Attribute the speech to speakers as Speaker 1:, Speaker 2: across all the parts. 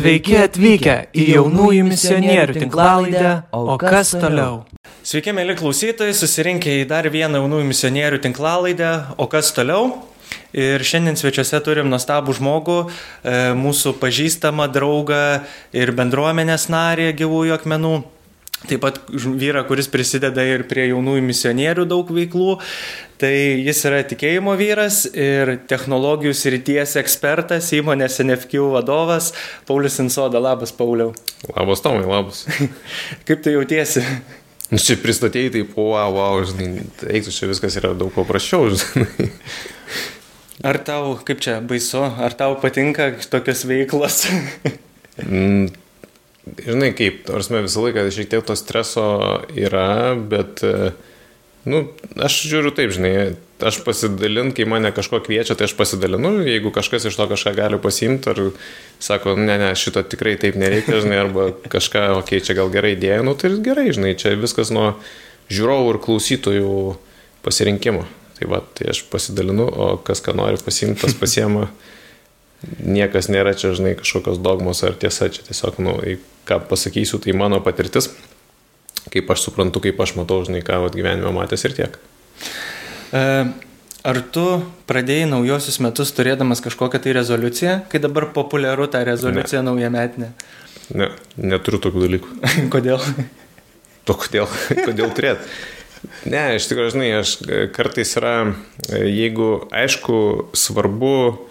Speaker 1: Sveiki atvykę į jaunųjų misionierių tinklalaidę, o kas toliau?
Speaker 2: Sveiki, mėly klausytojai, susirinkę į dar vieną jaunųjų misionierių tinklalaidę, o kas toliau? Ir šiandien svečiuose turim nuostabų žmogų, e, mūsų pažįstamą draugą ir bendruomenės narį gyvųjų akmenų. Taip pat vyrą, kuris prisideda ir prie jaunųjų misionierių daug veiklų. Tai jis yra tikėjimo vyras ir technologijų srities ekspertas, įmonės NFQ vadovas Paulius Insoda. Labas, Pauliau.
Speaker 3: Labas, Tomai, labas.
Speaker 2: Kaip tu jautiesi?
Speaker 3: Nu, čia pristatėjai taip, o, wow, wow, žinai, eiktų čia viskas yra daug paprasčiau, žinai.
Speaker 2: Ar tau, kaip čia, baisu, ar tau patinka tokios veiklos?
Speaker 3: Žinai, kaip, nors mes visą laiką šiek tiek to streso yra, bet, nu, aš žiūriu taip, žinai, aš pasidalinu, kai mane kažko kviečia, tai aš pasidalinu, jeigu kažkas iš to kažką gali pasimti, ar sako, ne, ne, šito tikrai taip nereikia, žinai, arba kažką, okei, okay, čia gal gerai idėja, nu, tai gerai, žinai, čia viskas nuo žiūrovų ir klausytojų pasirinkimo. Tai va, tai aš pasidalinu, o kas ką nori pasimti, tas pasiema. Niekas nėra čia, žinai, kažkokios dogmos ar tiesa, čia tiesiog, nu, ką pasakysiu, tai mano patirtis, kaip aš suprantu, kaip aš matau, žinai, ką vat, gyvenime matęs ir tiek.
Speaker 2: E, ar tu pradėjai naujosius metus turėdamas kažkokią tai rezoliuciją, kai dabar populiaru ta rezoliucija ne. naujametinė?
Speaker 3: Ne, neturiu tokių dalykų.
Speaker 2: kodėl?
Speaker 3: To kodėl, kodėl turėt? Ne, iš tikrųjų, žinai, aš kartais yra, jeigu, aišku, svarbu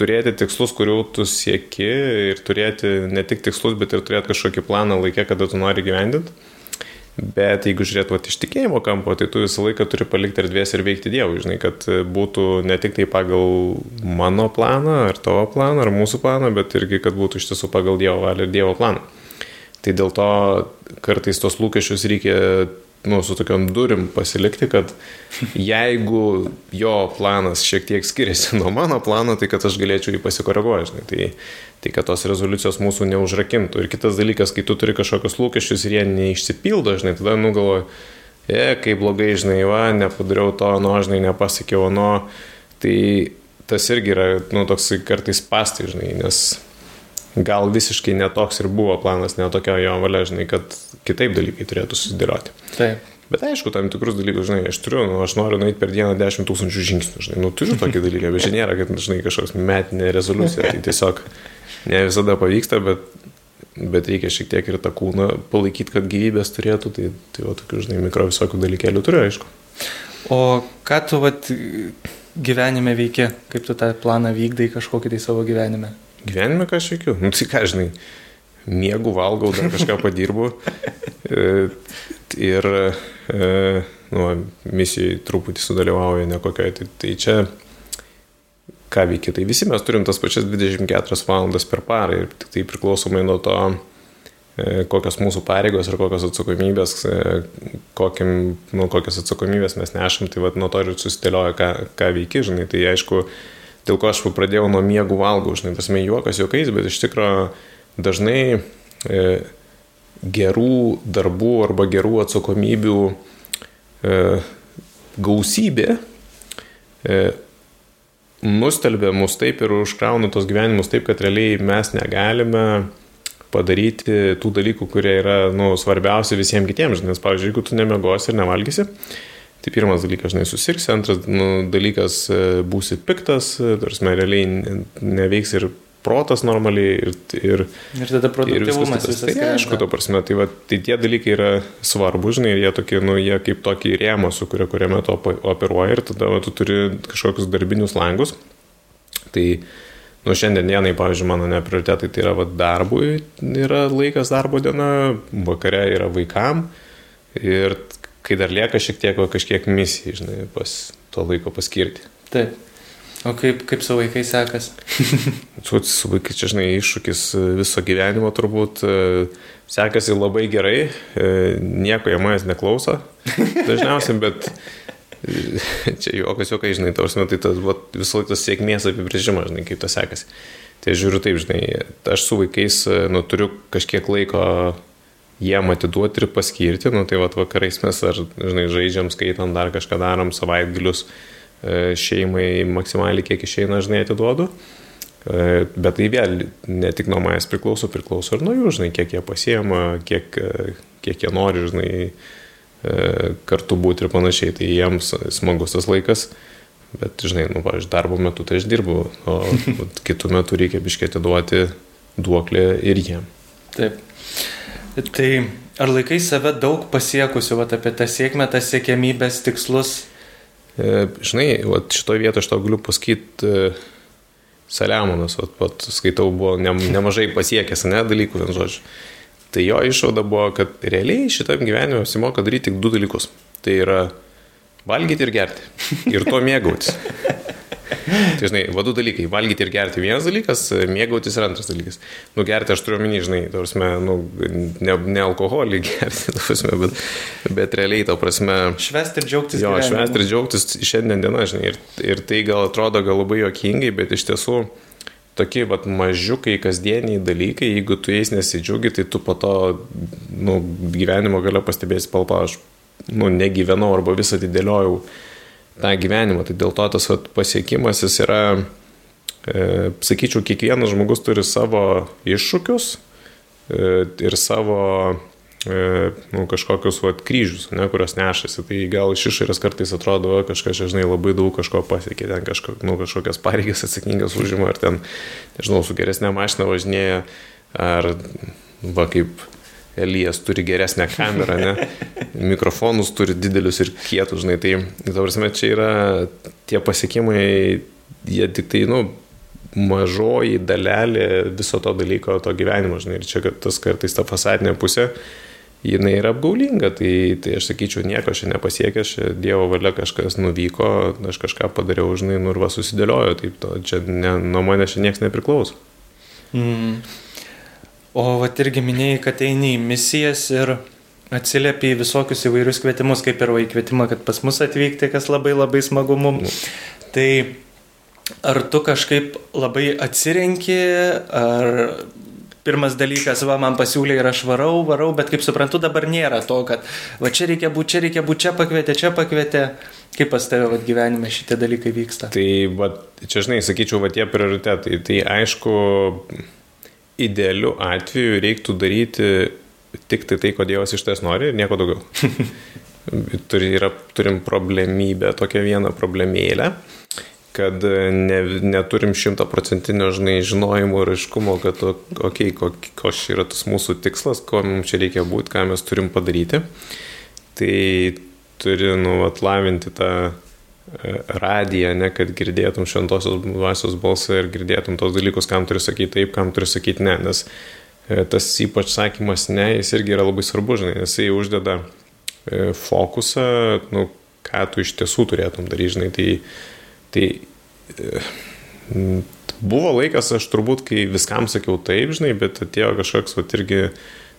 Speaker 3: turėti tikslus, kurių tu sieki ir turėti ne tik tikslus, bet ir turėti kažkokį planą laikę, kada tu nori gyvendinti. Bet jeigu žiūrėt vat, iš tikėjimo kampo, tai tu visą laiką turi palikti erdvės ir veikti Dievui, žinai, kad būtų ne tik tai pagal mano planą, ar tavo planą, ar mūsų planą, bet irgi, kad būtų iš tiesų pagal Dievo valią ir Dievo planą. Tai dėl to kartais tos lūkesčius reikia nu, su tokiam durim pasilikti, kad jeigu jo planas šiek tiek skiriasi nuo mano plano, tai kad aš galėčiau jį pasikoreguoti. Tai, tai kad tos rezoliucijos mūsų neužrakintų. Ir kitas dalykas, kai tu turi kažkokius lūkesčius ir jie neišsipildo, žinai, tada nugalvoju, e, kaip blogai, žinai, va, nepadariau to, nu, žinai, nepasiekiau, nu, tai tas irgi yra, nu, toks kartais pastai, žinai, nes gal visiškai netoks ir buvo planas, netokia jo valia, žinai, kad kitaip dalykai turėtų susidėlioti.
Speaker 2: Taip.
Speaker 3: Bet aišku, tam tikrus dalykus, žinai, aš turiu, nu, aš noriu nueiti per dieną 10 tūkstančių žingsnių, žinai, nu, turiu tokį dalyką, bet čia nėra, kad, žinai, kažkoks metinė rezoliucija, tai tiesiog ne visada pavyksta, bet, bet reikia šiek tiek ir tą kūną palaikyti, kad gyvybės turėtų, tai, tai va, tokių, žinai, mikro visokių dalykėlių turiu, aišku.
Speaker 2: O ką tu, vat, gyvenime veikia, kaip tu tą planą vykdai kažkokį tai savo gyvenime?
Speaker 3: Gyvenime ką aš veikiu? Nu, tai ką, žinai, miegu, valgau, dar kažką padirbu. E, ir e, nu, misijai truputį sudalyvauja nekokiai. Tai, tai čia ką veikia. Tai visi mes turim tas pačias 24 valandas per parą ir tai priklausomai nuo to, e, kokios mūsų pareigos ir kokios atsakomybės, kokiam, nu, kokios atsakomybės mes nešam, tai vat, nuo to ir susidėlioja, ką, ką veiki, žinai. Tai aišku, dėl ko aš pradėjau nuo miegų valgau, žinai, tas mė juokas juokais, bet iš tikrųjų dažnai e, gerų darbų arba gerų atsakomybių e, gausybė e, nustelbė mus taip ir užkrauna tos gyvenimus taip, kad realiai mes negalime padaryti tų dalykų, kurie yra nu, svarbiausi visiems kitiems. Nes, pavyzdžiui, jeigu tu nemiegosi ir nevalgysi, Tai pirmas dalykas, žinai, susirksi, antras nu, dalykas, e, būsi piktas, e, tarsi realiai neveiks ir protas normaliai ir...
Speaker 2: Ir, ir tada produktyvumas visas.
Speaker 3: Tai aišku, to prasme, tai, va, tai tie dalykai yra svarbu, žinai, ir jie tokie, nu, jie kaip tokį rėmą sukuria, kuriame tu operuoji ir tada va, tu turi kažkokius darbinius langus. Tai, nu, šiandien dienai, pavyzdžiui, mano neprioritetai tai yra va, darbui, yra laikas darbo diena, vakare yra vaikam ir kai dar lieka šiek tiek kažkiek misijai, žinai, pas to laiko paskirti.
Speaker 2: Taip. O kaip, kaip su vaikais sekas?
Speaker 3: su, su vaikais čia, žinai, iššūkis viso gyvenimo turbūt e, sekasi labai gerai, e, nieko jie manęs neklauso dažniausiai, bet e, čia juokas, juokai, žinai, tavas metai tas visą laiką tas sėkmės apibrėžimas, žinai, kaip tas sekasi. Tai žiūriu taip, žinai, aš su vaikais, nu, turiu kažkiek laiko jiem atiduoti ir paskirti, nu tai vat vakarais mes ar, žinai, žaidžiam, skaitam, dar kažką darom, savaitgalius e, šeimai maksimaliai kiek išeina, žinai, atiduodu. E, bet tai vėl ne tik nuo manęs priklauso, priklauso ir nuo jų, žinai, kiek jie pasiema, kiek, e, kiek jie nori, žinai, kartu būti ir panašiai. Tai jiems smagus tas laikas, bet, žinai, nu, aš darbo metu tai aš dirbu, o kitų metų reikia biškėti duoti duoklę ir jiem.
Speaker 2: Taip. Tai ar laikai save daug pasiekusiu, va, apie tą sėkmę, tą sėkmės tikslus?
Speaker 3: E, žinai, va, šitoje vietoje aš tau galiu pasakyti, Saliamonas, vat, vat, skaitau, buvo ne, nemažai pasiekęs, ne, dalykų, vien žodžiu. Tai jo išvada buvo, kad realiai šitam gyvenime apsimoka daryti tik du dalykus. Tai yra valgyti ir gerti. Ir to mėgautis. Tai žinai, vadų dalykai. Valgyti ir gerti vienas dalykas, mėgautis yra antras dalykas. Nu, gerti aš turiu omeny, žinai, tarsi, nu, ne, ne alkoholį gerti, tarsi, bet, bet realiai, to prasme.
Speaker 2: Švesti ir džiaugtis.
Speaker 3: Jo, švesti ir džiaugtis šiandien dieną, žinai. Ir, ir tai gal atrodo gal labai jokingai, bet iš tiesų tokie vat, mažiukai kasdieniai dalykai, jeigu tu jais nesidžiaugi, tai tu po to nu, gyvenimo gale pastebėsi, palpa, aš nu, negyvenau arba visą atidėliojau tą gyvenimą. Tai dėl to tas vat, pasiekimas jis yra, e, sakyčiau, kiekvienas žmogus turi savo iššūkius e, ir savo e, nu, kažkokius vat, kryžius, ne, kurios nešasi. Tai gal iš išorės kartais atrodo, kažkas, žinai, labai daug kažko pasiekė, ten kažko, nu, kažkokias pareigas atsakingas užima, ar ten, nežinau, su geresnė mašina važinėja, ar va kaip Elijas turi geresnę kamerą, ne? mikrofonus turi didelius ir kietus, žinai, tai, ta prasme, čia yra tie pasiekimai, jie tik tai, nu, mažoji dalelė viso to dalyko, to gyvenimo, žinai, ir čia tas kartais ta fasadinė pusė, jinai yra apgaulinga, tai, tai aš sakyčiau, nieko aš nepasiekęs, Dievo valia kažkas nuvyko, aš kažką padariau, žinai, nu ir va susidėliojo, taip, to, čia ne, nuo manęs čia niekas nepriklauso.
Speaker 2: Mm. O vat irgi minėjai, kad eini į misijas ir atsiliepi į visokius įvairius kvietimus, kaip ir va į kvietimą, kad pas mus atvykti, kas labai labai smagu mums. Mm. Tai ar tu kažkaip labai atsirenki, ar pirmas dalykas, va, man pasiūlė ir aš varau, varau, bet kaip suprantu, dabar nėra to, kad va čia reikia būti, čia reikia būti, čia pakvietė, čia pakvietė. Kaip pas tave va, gyvenime šitie dalykai vyksta?
Speaker 3: Tai, va, čia žinai, sakyčiau, va tie prioritetai. Tai aišku, idealiu atveju reiktų daryti tik tai tai, ko Dievas iš ties nori ir nieko daugiau. Turi, yra, turim problemybę, tokią vieną problemėlę, kad ne, neturim šimtaprocentinio žinojimo ir aiškumo, kad, okei, okay, koks yra tas mūsų tikslas, ko mums čia reikia būti, ką mes turim padaryti. Tai turi, nu, atlavinti tą radiją, ne, kad girdėtum šventosios dvasios balsą ir girdėtum tos dalykus, kam turi sakyti taip, kam turi sakyti ne, nes e, tas ypač sakymas ne, jis irgi yra labai svarbu, žinai, nes jisai uždeda e, fokusą, nu, ką tu iš tiesų turėtum daryti, žinai, tai, tai e, buvo laikas, aš turbūt, kai viskam sakiau taip, žinai, bet atėjo kažkoks, va, irgi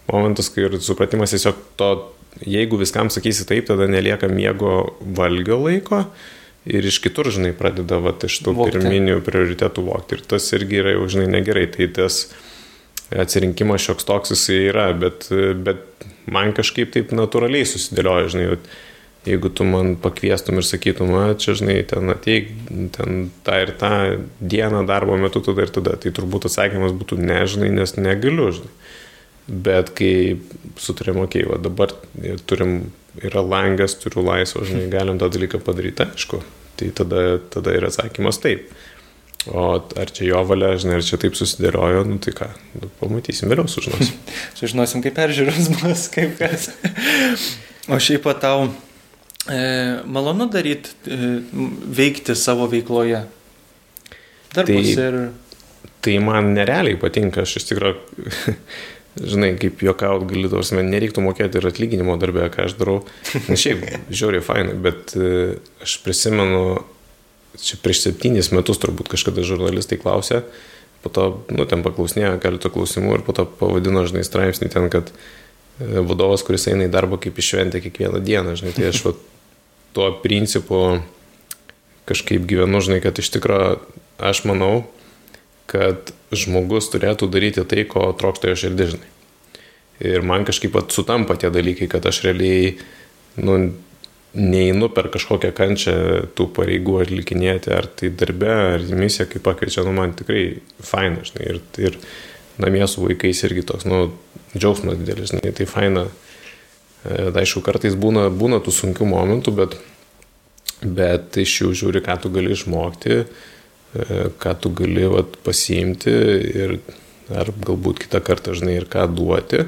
Speaker 3: momentas, kai ir supratimas tiesiog to, jeigu viskam sakysi taip, tada nelieka miego valgio laiko, ir iš kitur, žinai, pradeda va, iš tų vokti. pirminių prioritetų vokti. Ir tas irgi yra jau, žinai, negerai. Tai tas atsirinkimas šioks toks jisai yra, bet, bet man kažkaip taip natūraliai susidėlioja, žinai, jeigu tu man pakviestum ir sakytum, na, čia, žinai, ten ateik, ten tą ir tą dieną darbo metu, tada ir tada, tai turbūt atsakymas būtų nežinai, nes negaliu, žinai. Bet kai sutarėm, okei, okay, dabar turim yra langas, turiu laisvą, žinai, galim tą dalyką padaryti, aišku. Tai tada, tada yra atsakymas taip. O ar čia jo valia, žinai, ar čia taip susidėliojo, nu tai ką, nu, pamatysim, vėliau sužinosim.
Speaker 2: sužinosim, kaip peržiūros bus, kaip kas. o šiaip pat tau e, malonu daryti, e, veikti savo veikloje. Darbus tai, ir...
Speaker 3: Tai man nerealiai patinka, aš iš tikrųjų žinai, kaip juokaut gali, tos, man nereiktų mokėti ir atlyginimo darbę, ką aš darau. Na šiaip, žiauriai fainai, bet e, aš prisimenu, čia prieš septynis metus turbūt kažkada žurnalistai klausė, po to, nu, ten paklausinėjo keletą klausimų ir po to pavadino, žinai, straipsnį ten, kad e, vadovas, kuris eina į darbą kaip išventė kiekvieną dieną, žinai, tai aš va, tuo principu kažkaip gyvenu, žinai, kad iš tikrųjų aš manau, kad žmogus turėtų daryti tai, ko trokšta jo širdis, žinai. Ir man kažkaip pat sutampa tie dalykai, kad aš realiai, nu, neinu per kažkokią kančią tų pareigų atlikinėti, ar tai darbe, ar misija, kaip pakviečia, nu man tikrai faina, žinai, ir, ir namie su vaikais irgi toks, nu, džiaugsmas didelis, žinai, tai faina. E, aišku, kartais būna, būna tų sunkių momentų, bet, bet iš jų žiūri, ką tu gali išmokti, e, ką tu gali vat, pasiimti ir ar galbūt kitą kartą, žinai, ir ką duoti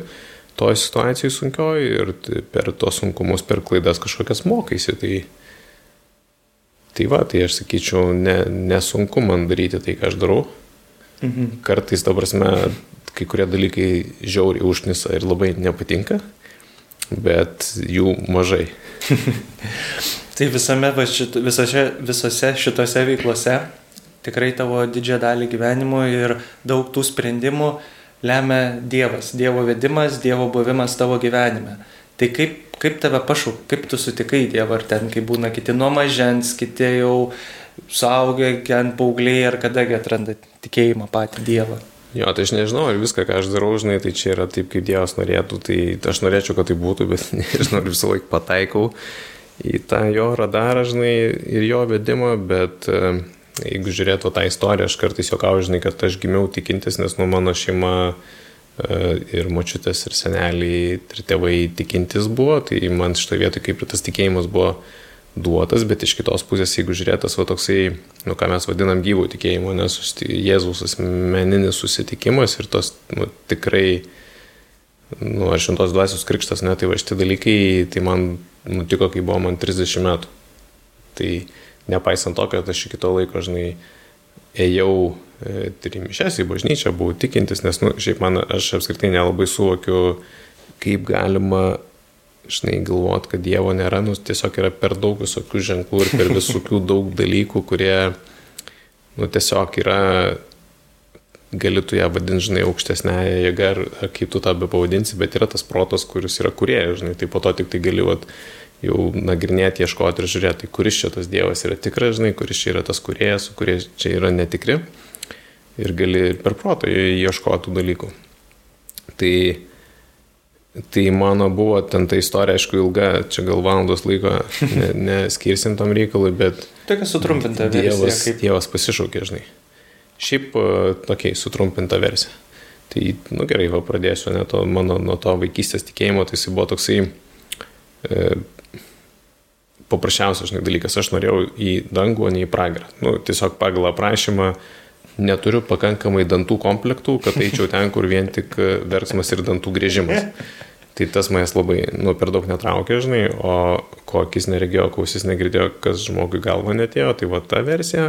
Speaker 3: toj situacijai sunkioj ir per tos sunkumus, per klaidas kažkokias mokaisi. Tai, tai va, tai aš sakyčiau, ne, nesunku man daryti tai, ką aš darau. Mhm. Kartais, ta prasme, kai kurie dalykai žiauriai užnisa ir labai nepatinka, bet jų mažai.
Speaker 2: tai visame, šit, visose, visose šitose veiklose tikrai tavo didžiąją dalį gyvenimo ir daug tų sprendimų lemia Dievas, Dievo vedimas, Dievo buvimas tavo gyvenime. Tai kaip, kaip tave pašauk, kaip tu sutikai Dievą, ar ten, kai būna kiti nuo mažens, kiti jau suaugę, ten paaugliai, ar kadagi atranda tikėjimą patį Dievą.
Speaker 3: Jo, tai aš nežinau, ar viską, ką aš darau, žinai, tai čia yra taip, kaip Dievas norėtų, tai aš norėčiau, kad tai būtų, bet nežinau, ar visą laiką pataikau į tą jo radarą, žinai, ir jo vedimą, bet uh, jeigu žiūrėtų tą istoriją, aš kartais juokauju, žinai, kad aš gimiau tikintis, nes nu mano šeima e, ir močiutės, ir seneliai, ir tėvai tikintis buvo, tai man šitoje vietoje kaip ir tas tikėjimas buvo duotas, bet iš kitos pusės, jeigu žiūrėtas va toksai, nu ką mes vadinam gyvų tikėjimo, nes Jėzaus asmeninis susitikimas ir tos nu, tikrai, nu, ar šimtos dvasios krikštas, ne, tai va šitie dalykai, tai man nutiko, kai buvo man 30 metų. Tai nepaisant to, kad aš iki to laiko, žinai, ėjau e, trimišęs į bažnyčią, buvau tikintis, nes, nu, šiaip man, aš apskritai nelabai suvokiu, kaip galima, žinai, galvot, kad Dievo nėra, nu, tiesiog yra per daug visokių ženklų ir per visokių daug dalykų, kurie, nu, tiesiog yra, gali tu ją vadinti, žinai, aukštesnėje jėga, ar, ar kaip tu tą be pavadinsi, bet yra tas protas, kuris yra kuriejas, žinai, tai po to tik tai gali, vat, jau nagrinėti, ieškoti ir žiūrėti, kuris čia tas Dievas yra tikras, žinai, kuris čia yra tas kuriejas, kurie čia yra netikri. Ir gali per protą ieškoti dalykų. Tai, tai mano buvo ten ta istorija, aišku, ilga, čia gal valandos laiko neskirsim ne tam reikalui, bet...
Speaker 2: Tokia sutrumpinta
Speaker 3: dievas,
Speaker 2: versija. Kaip...
Speaker 3: Dievas pasišaukė, žinai. Šiaip tokiai sutrumpinta versija. Tai, nu gerai, va pradėsiu ne to, mano nuo to vaikystės tikėjimo, tai jis buvo toksai e, paprasčiausias žinai, dalykas, aš norėjau į dangų, o ne į pragarą. Nu, tiesiog pagal aprašymą neturiu pakankamai dantų komplektų, kad eičiau ten, kur vien tik verksmas ir dantų grėžimas. Tai tas manęs labai, nu, per daug netraukė, žinai, o ko akis neregėjo, klausis negirdėjo, kas žmogui galva netėjo, tai va ta versija,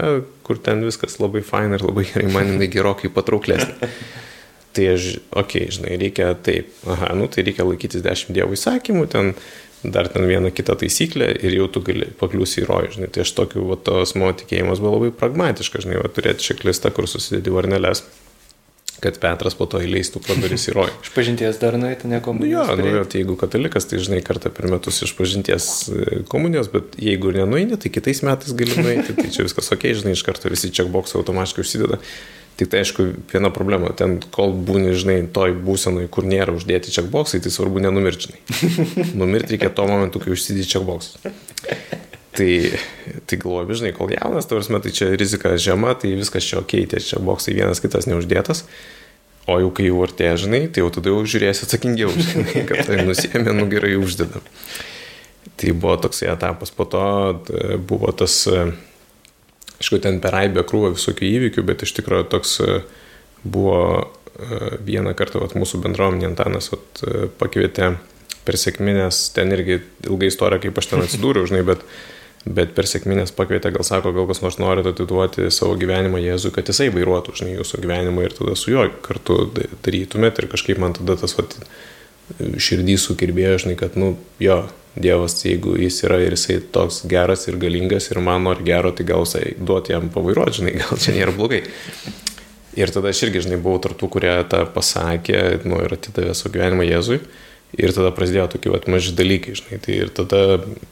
Speaker 3: kur ten viskas labai fain ir labai gerai, man jinai gerokai patrauklesnė. Tai aš, okei, okay, žinai, reikia taip, aha, nu tai reikia laikytis dešimt dievų įsakymų, ten dar ten vieną kitą taisyklę ir jau tu gali pakliūsi į rojų, žinai. Tai aš tokiu, va, tos mano tikėjimas buvo labai pragmatiškas, žinai, va, turėti šeklistą, kur susidėdi varneles kad Petras po to įleistų pradarys į rojų.
Speaker 2: Iš pažinties dar nueiti, ne komunijos.
Speaker 3: Nu, jo, nu, tai jeigu katalikas, tai žinai kartą per metus iš pažinties e, komunijos, bet jeigu ir nenueini, tai kitais metais gali nueiti, tai čia viskas ok, žinai, iš karto visi checkbox automatiškai užsideda. Tik tai aišku, viena problema, ten kol būni, žinai, toj būsenui, kur nėra uždėti checkboxai, tai svarbu nenumirčinai. Numirti reikia tuo momentu, kai užsidėti checkbox. Tai, tai galvoju, žinai, kol jaunas, tavars metai čia rizika žema, tai viskas čia ok, tie checkboxai vienas kitas neuždėtas. O jau kai jau artėja, žinai, tai jau tada jau žiūrėsi atsakingiau, žinai, kad tai nusėmė, nu gerai uždeda. Tai buvo toksai etapas, po to buvo tas Aišku, ten per aibę krūvą visokių įvykių, bet iš tikrųjų toks e, buvo e, vieną kartą vat, mūsų bendruomenė Antanas vat, e, pakvietė per sėkminės, ten irgi ilga istorija, kaip aš ten atsidūriau, žinai, bet, bet per sėkminės pakvietė, gal sako, gal kas nors nori atiduoti savo gyvenimą Jėzui, kad jisai vairuotų, žinai, jūsų gyvenimą ir tada su juo kartu darytumėt ir kažkaip man tada tas vat, širdį sukirbėjo, žinai, kad, nu, jo, Dievas, jeigu jis yra ir jisai toks geras ir galingas ir man nori gero, tai gal jisai duoti jam pavairuoti, žinai, gal čia nėra blogai. Ir tada aš irgi, žinai, buvau tartų, kurie tą pasakė, nu, ir atidavė savo gyvenimą Jėzui. Ir tada prasidėjo tokie vat, maži dalykai, žinai. Tai ir tada,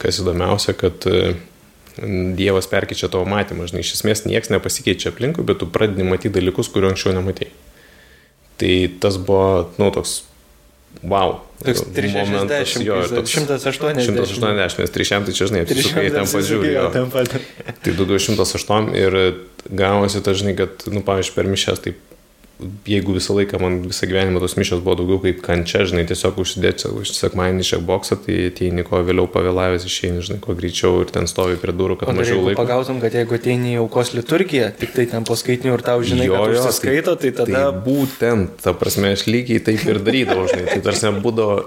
Speaker 3: kas įdomiausia, kad e, Dievas perkeičia tavo matymą, žinai, iš esmės niekas nepasikeičia aplinkui, bet tu pradedi matyti dalykus, kuriuo anksčiau nematėjai. Tai tas buvo, nu, toks wow.
Speaker 2: Toks 360,
Speaker 3: jo, toks
Speaker 2: 180.
Speaker 3: 180, nes 300 čia, žinai, apsisukai ten pažiūrėjau. Tai 208 ir gavosi, ta žinai, kad, nu, pavyzdžiui, per mišęs, taip jeigu visą laiką man visą gyvenimą tos mišios buvo daugiau kaip kančia, žinai, tiesiog užsidėti už sekmanį šią boksą, tai ateini kuo vėliau pavėlavęs išeini, žinai, kuo greičiau ir ten stovi prie durų, kad
Speaker 2: O
Speaker 3: mažiau laiko.
Speaker 2: pagautum, kad jeigu ateini į aukos liturgiją, tik tai ten po skaitinių ir tau žinai,
Speaker 3: Jo, jo,
Speaker 2: užsiskaito, tai tada...
Speaker 3: Tai būtent, ta prasme, aš lygiai taip ir darydavau, žinai, tai tarsi būdavo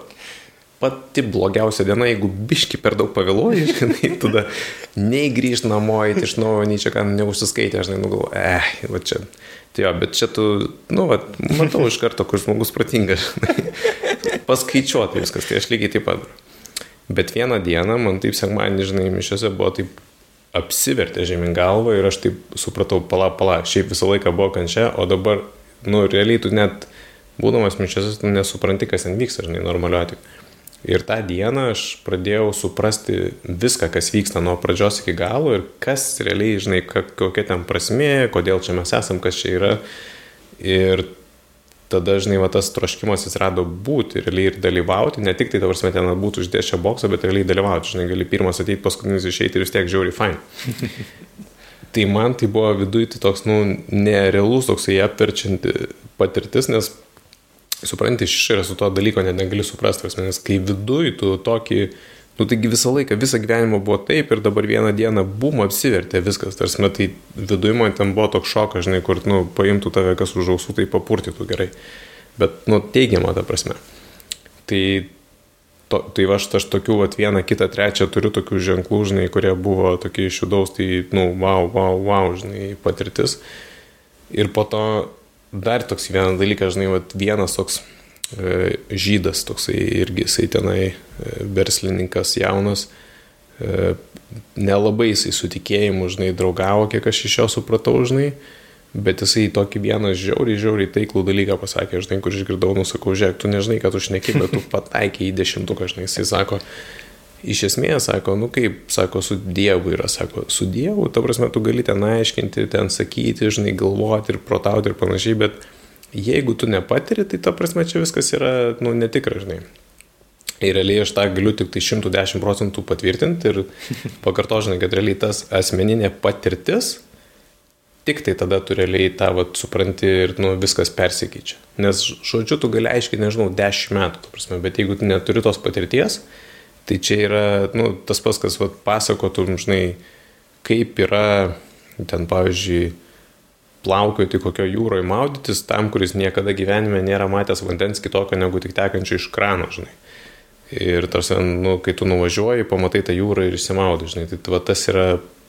Speaker 3: pati blogiausia diena, jeigu biški per daug pavėluoji, žinai, tada nei grįžt namo, iš naujo, nei čia ką neužsiskaitė, žinai, nugalvoju, eh, va čia. Tai jo, bet čia tu, nu, va, matau iš karto, kur žmogus protingas, paskaičiuoti viskas, tai aš lygiai taip pat. Bet vieną dieną man taip sekmanį, žinai, mišiuose buvo taip apsivertė žemyn galvą ir aš taip supratau, pala, pala, šiaip visą laiką buvo kančia, o dabar, nu, realiai tu net, būdamas mišiuose, tu nesupranti, kas ten vyksta, žinai, normaliu atveju. Ir tą dieną aš pradėjau suprasti viską, kas vyksta nuo pradžios iki galo ir kas realiai, žinai, kokia ten prasmė, kodėl čia mes esam, kas čia yra. Ir tada, žinai, va, tas troškimas atsirado būti, realiai ir dalyvauti, ne tik tai, tavars, ten būtų uždėję šią boksą, bet realiai dalyvauti, žinai, gali pirmas ateiti, paskutinis išeiti ir vis tiek žiauri fine. tai man tai buvo viduje tai toks, nu, nerealus, toksai apverčianti patirtis, nes supranti, iš išorės su to dalyko net negali suprasti, nes kai viduje tu tokį, nu taigi visą laiką, visą gyvenimą buvo taip ir dabar vieną dieną bum apsivertė viskas, tarsi, tai viduje man ten buvo toks šokas, žinai, kur, nu, paimtų tave kas už ausų, tai papurtytų gerai, bet, nu, teigiamą tą prasme. Tai, to, tai va, aš, aš tokių, vat, vieną, kitą, trečią turiu tokių ženklų, žinai, kurie buvo tokie iš judaus, tai, nu, wow, wow, wow, žinai, patirtis. Ir po to dar toks vienas dalykas, žinai, vat, vienas toks e, žydas, toksai irgi jisai tenai e, verslininkas jaunas, e, nelabai jisai su tikėjimu, žinai, draugavo, kiek aš iš jo supratau, žinai, bet jisai tokį vieną žiauriai, žiauriai taiklų dalyką pasakė, žinai, kur išgirdau, nusakau, žiūrėk, tu nežinai, kad tu šneki, bet tu pataikiai į dešimtuką, žinai, jisai sako, iš esmės, sako, nu kaip, sako, su Dievu yra, sako, su Dievu, ta prasme, tu gali ten aiškinti, ten sakyti, žinai, galvoti ir protauti ir panašiai, bet jeigu tu nepatiri, tai ta prasme, čia viskas yra, nu, netikra, žinai. Ir realiai aš tą galiu tik tai 110 procentų patvirtinti ir pakartožinai, kad realiai tas asmeninė patirtis, tik tai tada tu realiai tą vat, supranti ir nu, viskas persikeičia. Nes, žodžiu, tu gali aiškiai, nežinau, 10 metų, prasme, bet jeigu tu neturi tos patirties, tai čia yra nu, tas pas, kas vat, pasakotum, žinai, kaip yra ten, pavyzdžiui, plaukioti kokio jūroje maudytis tam, kuris niekada gyvenime nėra matęs vandens kitokio negu tik tekančio iš krano, žinai. Ir tarsi, nu, kai tu nuvažiuoji, pamatai tą jūrą ir išsimaudai, žinai, tai va, tas yra,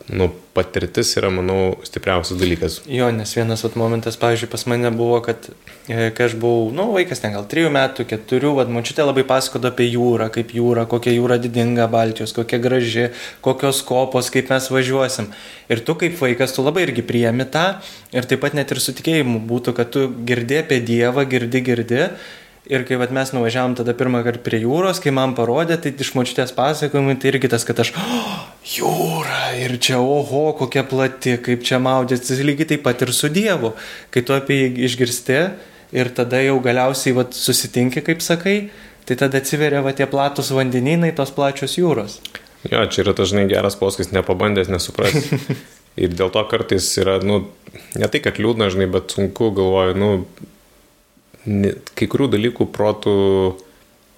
Speaker 3: nu, patirtis yra, manau, stipriausias dalykas.
Speaker 2: Jo, nes vienas vat, momentas, pavyzdžiui, pas mane buvo, kad e, kai aš buvau, nu, vaikas ten gal 3 metų, 4, vad, mačiute labai pasakodo apie jūrą, kaip jūra, kokia jūra didinga Baltijos, kokia graži, kokios kopos, kaip mes važiuosim. Ir tu kaip vaikas, tu labai irgi priemi tą ir taip pat net ir su tikėjimu būtų, kad tu girdi apie Dievą, girdi, girdi. Ir kai vat, mes nuvažiavom tada pirmą kartą prie jūros, kai man parodė, tai iš močiutės pasakojimai, tai irgi tas, kad aš, oh, jūra, ir čia, oho, kokia plati, kaip čia maudėsi, lygiai taip pat ir su Dievu. Kai tu apie jį išgirsti ir tada jau galiausiai vat, susitinki, kaip sakai, tai tada atsiveria va tie platus vandeninai, tos plačios jūros.
Speaker 3: Jo, čia yra tas, žinai, geras poskas, nepabandęs nesupras. Ir dėl to kartais yra, nu, ne tai, kad liūdna, žinai, bet sunku galvoju, nu, ne, kai kurių dalykų protų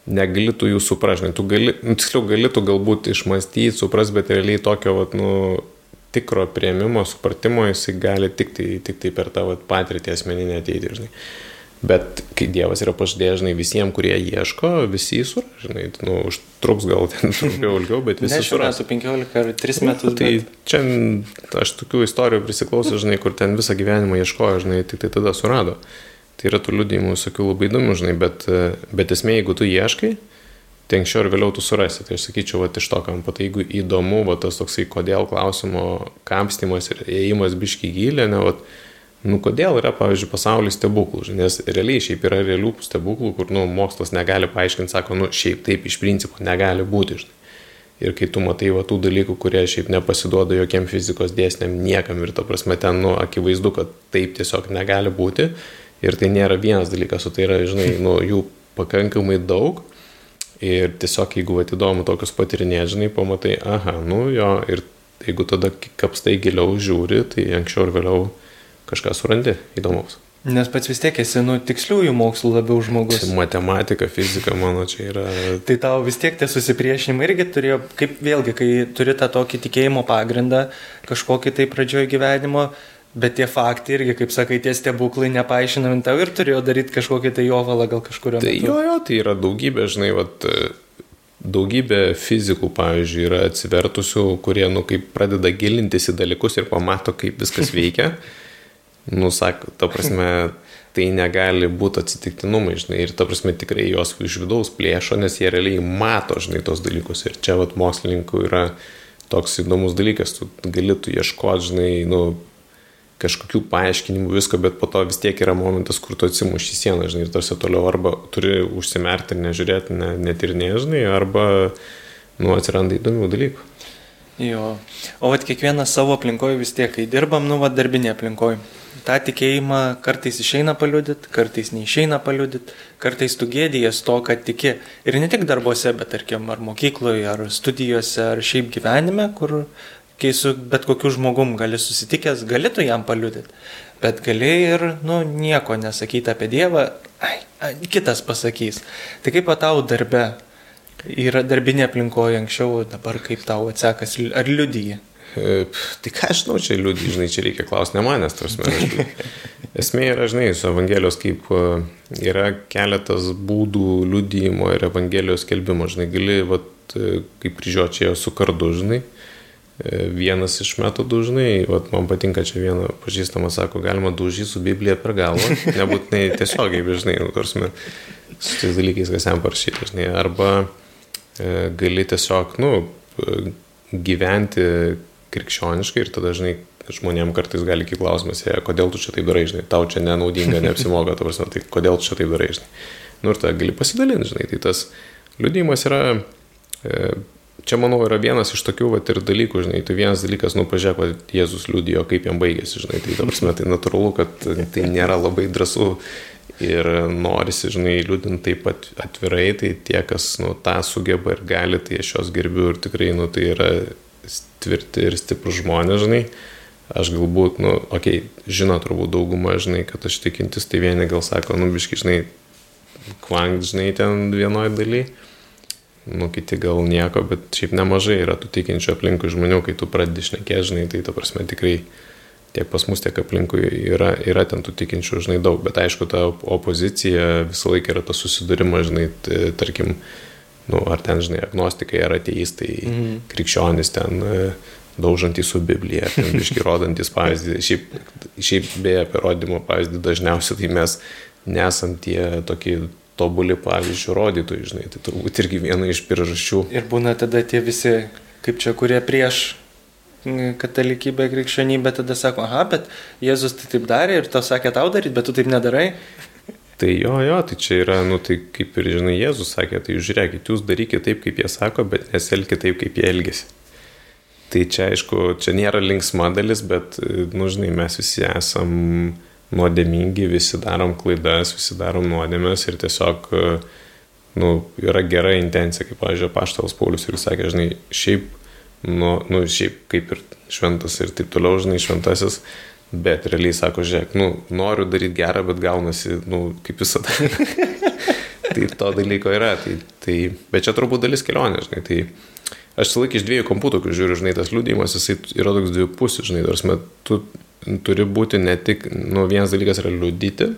Speaker 3: negali tu jų suprasti, tu gali, nu, tiksliau, gali tu galbūt išmastyti, supras, bet realiai tokio, vat, nu, tikro prieimimo, supratimo jisai gali tik tai, tik tai per vat, patirtį asmeninę ateiti, žinai. Bet kai Dievas yra pažadėjęs, žinai, visiems, kurie ieško, visi jį suras, žinai, nu, užtruks gal ten trumpiau ilgiau, bet visi
Speaker 2: Ne
Speaker 3: suras.
Speaker 2: metu 15 ar 3 metus.
Speaker 3: Tai
Speaker 2: bet...
Speaker 3: čia aš tokių istorijų prisiklausau, žinai, kur ten visą gyvenimą ieškojo, žinai, tik tai tada surado. Tai yra tų liūdėjimų visokių labai įdomių, žinai, bet, bet esmė, jeigu tu ieškai, tai anksčiau ir vėliau tu surasi. Tai aš sakyčiau, va, iš to kampo, tai jeigu įdomu, va, tas toksai kodėl klausimo kapstimas ir ėjimas biški gilė, ne, va, nu kodėl yra, pavyzdžiui, pasaulis stebuklų, žinai, nes realiai šiaip yra realių stebuklų, kur, nu, mokslas negali paaiškinti, sako, nu, šiaip taip iš principo negali būti, žinai. Ir kai tu matai va tų dalykų, kurie šiaip nepasiduoda jokiem fizikos dėsniam niekam ir to prasme ten, nu, akivaizdu, kad taip tiesiog negali būti. Ir tai nėra vienas dalykas, o tai yra, žinai, nu, jų pakankamai daug. Ir tiesiog, jeigu atidomu tokius patirinėti, žinai, pamatai, aha, nu jo, ir jeigu tada kapstai giliau žiūri, tai anksčiau ir vėliau kažką surandi įdomaus.
Speaker 2: Nes pats vis tiek esi, nu, tiksliųjų mokslų labiau žmogus.
Speaker 3: Matematika, fizika, mano čia yra.
Speaker 2: Tai tau vis tiek tie susipriešinimai irgi turėjo, kaip vėlgi, kai turi tą tokį tikėjimo pagrindą, kažkokį tai pradžioje gyvenimo, bet tie faktai irgi, kaip sakai, tie stebuklai nepaaiškinami tau ir turėjo daryti kažkokį tai jovalą gal kažkurio.
Speaker 3: Tai metu. jo, jo, tai yra daugybė, žinai, vat, daugybė fizikų, pavyzdžiui, yra atsivertusių, kurie, nu, kaip pradeda gilintis į dalykus ir pamato, kaip viskas veikia nu, sako, ta prasme, tai negali būti atsitiktinumai, žinai, ir ta prasme tikrai jos iš vidaus plėšo, nes jie realiai mato, žinai, tos dalykus. Ir čia, vat, mokslininkų yra toks įdomus dalykas, tu gali tu ieškoti, žinai, nu, kažkokių paaiškinimų, visko, bet po to vis tiek yra momentas, kur tu atsimuši sieną, žinai, ir tarsi toliau arba turi užsimerkti ir nežiūrėti, ne, net ir nežinai, arba, nu, atsiranda įdomių dalykų.
Speaker 2: Jo, o vat kiekvienas savo aplinkoje vis tiek, kai dirbam, nu, vat darbinė aplinkoje tą tikėjimą kartais išeina paliudyti, kartais neišeina paliudyti, kartais tu gėdijas to, kad tiki. Ir ne tik darbuose, bet tarkim ar mokykloje, ar studijose, ar šiaip gyvenime, kur kai su bet kokiu žmogum gali susitikęs, gali tu jam paliudyti. Bet gali ir, nu, nieko nesakyti apie Dievą, ai, ai, kitas pasakys. Tai kaip tau darbe yra darbinė aplinkoje anksčiau, dabar kaip tau atsekas, ar liudyji?
Speaker 3: E, tai ką aš žinau, čia liūdį, žinai, čia reikia klausti ne manęs, tarsi. Esmė yra, žinai, su Evangelijos kaip e, yra keletas būdų liūdėjimo ir Evangelijos kelbimo, žinai, gali, vat, e, kaip kryžiuočiai su kardu, žinai. Vienas iš metodų, žinai, vat, man patinka čia viena pažįstama, sako, galima daužyti su Biblija per galvą, nebūtinai tiesiogiai, bet, žinai, nu, tarsi, su tais dalykais, kas jam parašyta, žinai, arba e, gali tiesiog, nu, gyventi krikščioniškai ir tada, žinai, žmonėm kartais gali kilti klausimas, jie, kodėl tu čia taip darai, žinai, tau čia nenaudinga, neapsimoga, ta prasme, tai kodėl tu čia taip darai, žinai. Nu ir tada gali pasidalinti, žinai, tai tas liudijimas yra, e, čia manau yra vienas iš tokių, va, ir dalykų, žinai, tai vienas dalykas, nu, pažiūrėk, va, Jėzus liudijo, kaip jam baigėsi, žinai, tai ta prasme, tai natūralu, kad tai nėra labai drąsu ir norisi, žinai, liūdinti taip pat atvirai, tai tie, kas, nu, tą sugeba ir gali, tai aš juos gerbiu ir tikrai, nu, tai yra tvirti ir stiprus žmonės, žinai. Aš galbūt, nu, okei, okay, žino turbūt dauguma, žinai, kad aš tikintis, tai vieni gal sako, nu, biški, žinai, kvank, žinai, ten vienoje daly. Nu, kiti gal nieko, bet šiaip nemažai yra tų tikinčių aplinkų žmonių, kai tu pradedi šnekėti, žinai, tai ta prasme tikrai tiek pas mus, tiek aplinkui yra, yra ten tų tikinčių, žinai, daug, bet aišku, ta opozicija visą laiką yra tas susidūrimas, žinai, tarkim, nu, ar ten, žinai, agnostikai, ar ateistai, mm. krikščionys ten e, daužantys su Biblija, ten biški rodantis pavyzdį. Šiaip, šiaip beje, apie rodymo pavyzdį dažniausiai tai mes nesam tie tokie tobuli pavyzdžių rodytojai, žinai, tai turbūt irgi viena iš priežasčių.
Speaker 2: Ir būna tada tie visi, kaip čia, kurie prieš katalikybę, krikščionybę, tada sako, aha, bet Jėzus tai taip darė ir to sakė tau daryti, bet tu taip nedarai.
Speaker 3: Tai jo, jo, tai čia yra, nu tai kaip ir žinai, Jėzus sakė, tai žiūrėkit, jūs darykite taip, kaip jie sako, bet neselkite taip, kaip jie elgesi. Tai čia aišku, čia nėra linksma dalis, bet, nu žinai, mes visi esam nuodėmingi, visi darom klaidas, visi darom nuodėmės ir tiesiog, nu, yra gera intencija, kaip, pavyzdžiui, Paštalas Paulius ir sakė, žinai, šiaip, nu, nu, šiaip kaip ir šventas ir taip toliau, žinai, šventasis, Bet realiai sako, žiūrėk, nu, noriu daryti gerą, bet gaunasi, nu, kaip visada. tai to dalyko yra. Tai, tai, bet čia turbūt dalis kelionės, žinai. Tai aš sulaikyk iš dviejų kampų tokių žiūriu, žinai, tas liūdėjimas, jisai yra toks dviejų pusių, žinai, nors tu turi būti ne tik, nu, vienas dalykas yra liūdyti,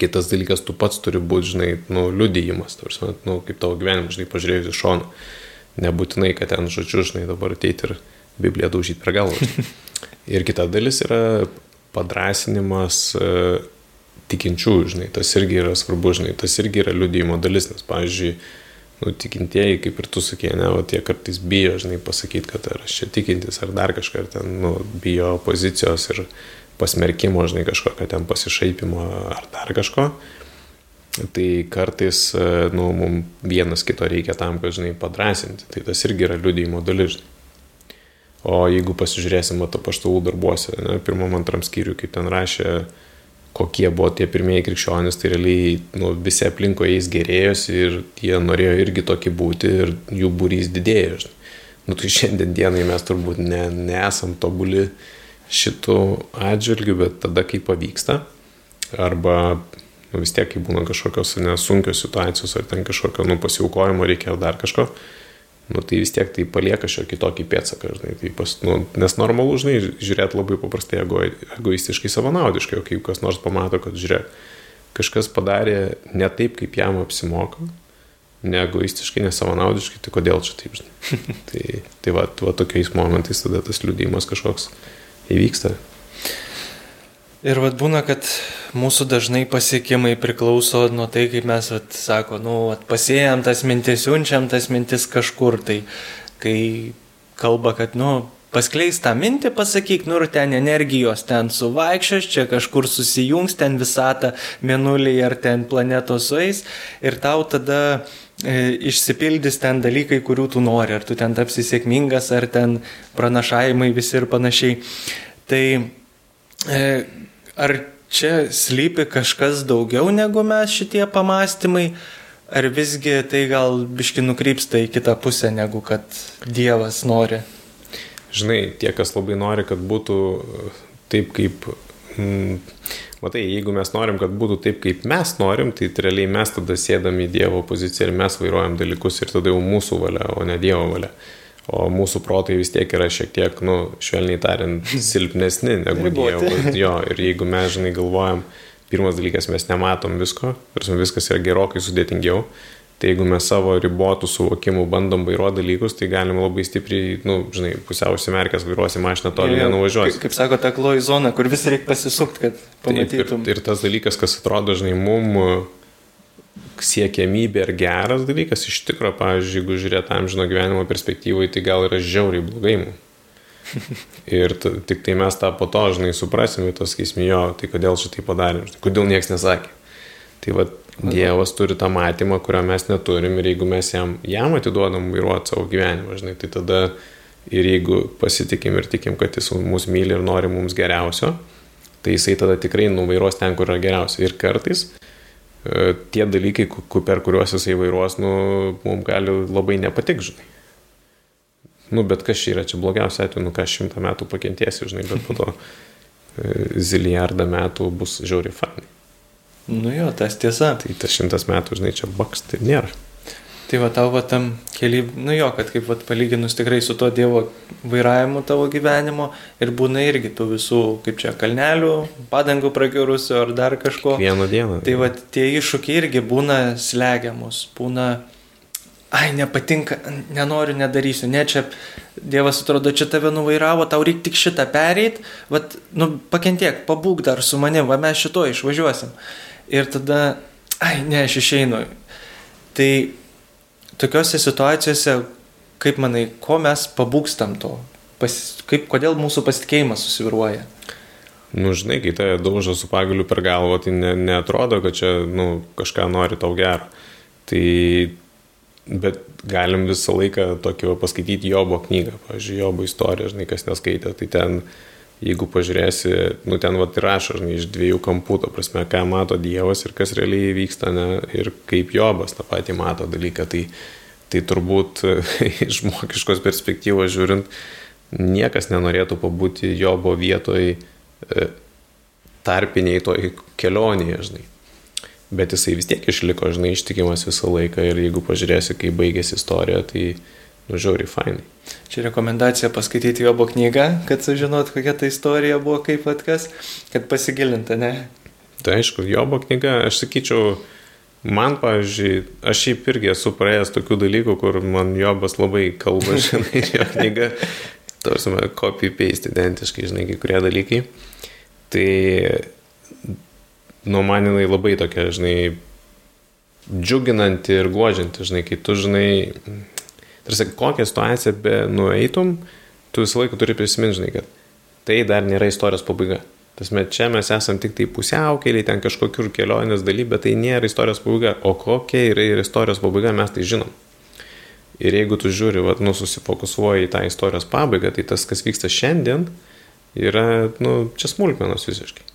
Speaker 3: kitas dalykas tu pats turi būti, žinai, nu, liūdėjimas, nors, nu, kaip tavo gyvenimas, žinai, pažiūrėjus iš šono. Nebūtinai, kad ten žodžiu, žinai, dabar ateiti ir Bibliją daužyti per galvą. Ir kita dalis yra padrasinimas e, tikinčiųjų, žinai, tas irgi yra svarbu, žinai, tas irgi yra liudijimo dalis, nes, pavyzdžiui, nu, tikintieji, kaip ir tu sakė, ne, o tie kartais bijo, žinai, pasakyti, kad ar aš čia tikintis, ar dar kažką, ar ten, nu, bijo opozicijos ir pasmerkimo, žinai, kažkokio ten pasišaipimo ar dar kažko. Tai kartais, e, nu, mums vienas kito reikia tam, kad, žinai, padrasinti. Tai tas irgi yra liudijimo dalis, žinai. O jeigu pasižiūrėsim to paštalų darbuose, ne, pirmam, antram skyriui, kaip ten rašė, kokie buvo tie pirmieji krikščionys, tai realiai nu, visi aplinko jais gerėjosi ir jie norėjo irgi tokį būti ir jų būrys didėjo. Nu, tai šiandien dienai mes turbūt ne, nesam tobuli šitų atžvilgių, bet tada, kai pavyksta, arba nu, vis tiek, kai būna kažkokios nesunkios situacijos, ar ten kažkokio nu, pasiaukojimo reikia dar kažko, nu, tai vis tiek tai palieka šiokį tokį pėdsaką, žinai, tai pas, nu, nes normalu, žinai, žiūrėti labai paprastai ego, egoistiškai savanaudiškai, o kai kas nors pamato, kad žiūrėk, kažkas padarė ne taip, kaip jam apsimoka, neegoistiškai, nesavanaudiškai, tai kodėl čia taip, žinai. tai, tai va, va tokiais momentais tada tas liūdėjimas kažkoks įvyksta.
Speaker 2: Ir vad būna, kad mūsų dažnai pasiekimai priklauso nuo tai, kaip mes, vat, sako, nu, vat, pasėjam tas mintis, siunčiam tas mintis kažkur, tai kai kalba, kad, nu, paskleis tą mintį, pasakyk, nu ir ten energijos ten suvaikščios, čia kažkur susijungs, ten visata, mėnuliai ar ten planetos sueis ir tau tada e, išsipildys ten dalykai, kurių tu nori, ar tu ten tapsi sėkmingas, ar ten pranašavimai visi ir panašiai. Tai e, ar čia slypi kažkas daugiau negu mes šitie pamastymai? Ar visgi tai gal biški nukrypsta į kitą pusę, negu kad Dievas nori?
Speaker 3: žinai, tie, kas labai nori, kad būtų e, taip, kaip... Mm, matai, jeigu mes norim, kad būtų taip, kaip mes norim, tai realiai mes tada sėdam į Dievo poziciją ir mes vairuojam dalykus ir tada jau mūsų valia, o ne Dievo valia. O mūsų protai vis tiek yra šiek tiek, nu, švelniai tariant, silpnesni negu Dievo. Jo, ir jeigu mes, žinai, galvojam, pirmas dalykas, mes nematom visko, viskas yra gerokai sudėtingiau. Tai jeigu mes savo ribotų suvokimų bandom vairuoti dalykus, tai galim labai stipriai, nu, žinai, pusiau užsimerkęs vairuosi mašiną toli nenuvažiuosi.
Speaker 2: Kaip, kaip sako, ta kloji zona, kur vis reikia pasisukti, kad pamatytum.
Speaker 3: Taip, ir, ir tas dalykas, kas atrodo, žinai, mum siekiamybė ir geras dalykas, iš tikrųjų, pavyzdžiui, jeigu žiūrėt amžino gyvenimo perspektyvai, tai gal yra žiauriai blogai mums. ir tik tai mes tą po to, žinai, suprasime, tas skaismi jo, tai kodėl šitai padarėm, kodėl niekas nesakė. Tai va, Dievas turi tą matymą, kurio mes neturim ir jeigu mes jam, jam atiduodam vairuoti savo gyvenimą, žinai, tai tada ir jeigu pasitikim ir tikim, kad jis mus myli ir nori mums geriausio, tai jisai tada tikrai nuvairuos ten, kur yra geriausia. Ir kartais tie dalykai, per kuriuos jisai vairuos, nu, mums gali labai nepatik, žinai. Nu, bet kas čia yra, čia blogiausia atveju, nu, ką šimtą metų pakentiesi, žinai, bet po to e, zilijardą metų bus žiauri fainai.
Speaker 2: Nu jo, tas tiesa.
Speaker 3: Tai tas šimtas metų, žinai, čia baks, tai nėra.
Speaker 2: Tai va tau va tam keli, nu jo, kad kaip va palyginus tikrai su to Dievo vairavimu tavo gyvenimo ir būna irgi tų visų, kaip čia, kalnelių, padangų prakiurusių ar dar kažko.
Speaker 3: Vieną dieną.
Speaker 2: Tai va tie iššūkiai irgi būna slegiamus, būna, ai, nepatinka, nenoriu, nedarysiu, ne čia, Dievas atrodo, čia tave nuvairavo, tau reikia tik šitą pereit, va, nu, pakentiek, pabūk dar su manim, va mes šito išvažiuosim ir tada, ai, ne, aš išeinu. Tai tokiuose situacijose, kaip manai, ko mes pabūkstam to, pas, kaip, kodėl mūsų pasitikėjimas susiviruoja?
Speaker 3: Nu, žinai, kai tai daužo su pagaliu per galvą, tai ne, neatrodo, kad čia, nu, kažką nori tau gero. Tai, bet galim visą laiką tokio paskaityti Jobo knygą, pavyzdžiui, Jobo istoriją, žinai, kas neskaitė, tai ten jeigu pažiūrėsi, nu ten vat rašo, žinai, iš dviejų kampų, to prasme, ką mato Dievas ir kas realiai vyksta, ne, ir kaip Jobas tą patį mato dalyką, tai, tai turbūt iš žmogiškos perspektyvos žiūrint, niekas nenorėtų pabūti Jobo vietoj e, tarpiniai toj kelionėje, žinai. Bet jisai vis tiek išliko, žinai, ištikimas visą laiką ir jeigu pažiūrėsi, kaip baigėsi istorija, tai nu, žiauriai fainai.
Speaker 2: Čia rekomendacija paskaityti Jobo knygą, kad sužinot, kokia ta istorija buvo, kaip atkas, kad pasigilinta, ne?
Speaker 3: Tai aišku, Jobo knyga, aš sakyčiau, man, pavyzdžiui, aš šiaip irgi esu praėjęs tokių dalykų, kur man Jobas labai kalba, žinai, jo knyga, tarsi, copy-paste identiškai, žinai, kai kurie dalykai. Tai, nu, man jinai labai tokia, žinai, džiuginanti ir guodžianti, žinai, kai tu, žinai, Tarsi kokią situaciją be nueitum, tu visą laiką turi prisiminti, žinai, kad tai dar nėra istorijos pabaiga. Tasme, čia mes esam tik tai pusiaukeliai, ten kažkokiur kelionės daly, bet tai nėra istorijos pabaiga. O kokia yra ir istorijos pabaiga, mes tai žinom. Ir jeigu tu žiūri, vat, nu, susifokusuoji į tą istorijos pabaigą, tai tas, kas vyksta šiandien, yra, nu, čia smulkmenos visiškai.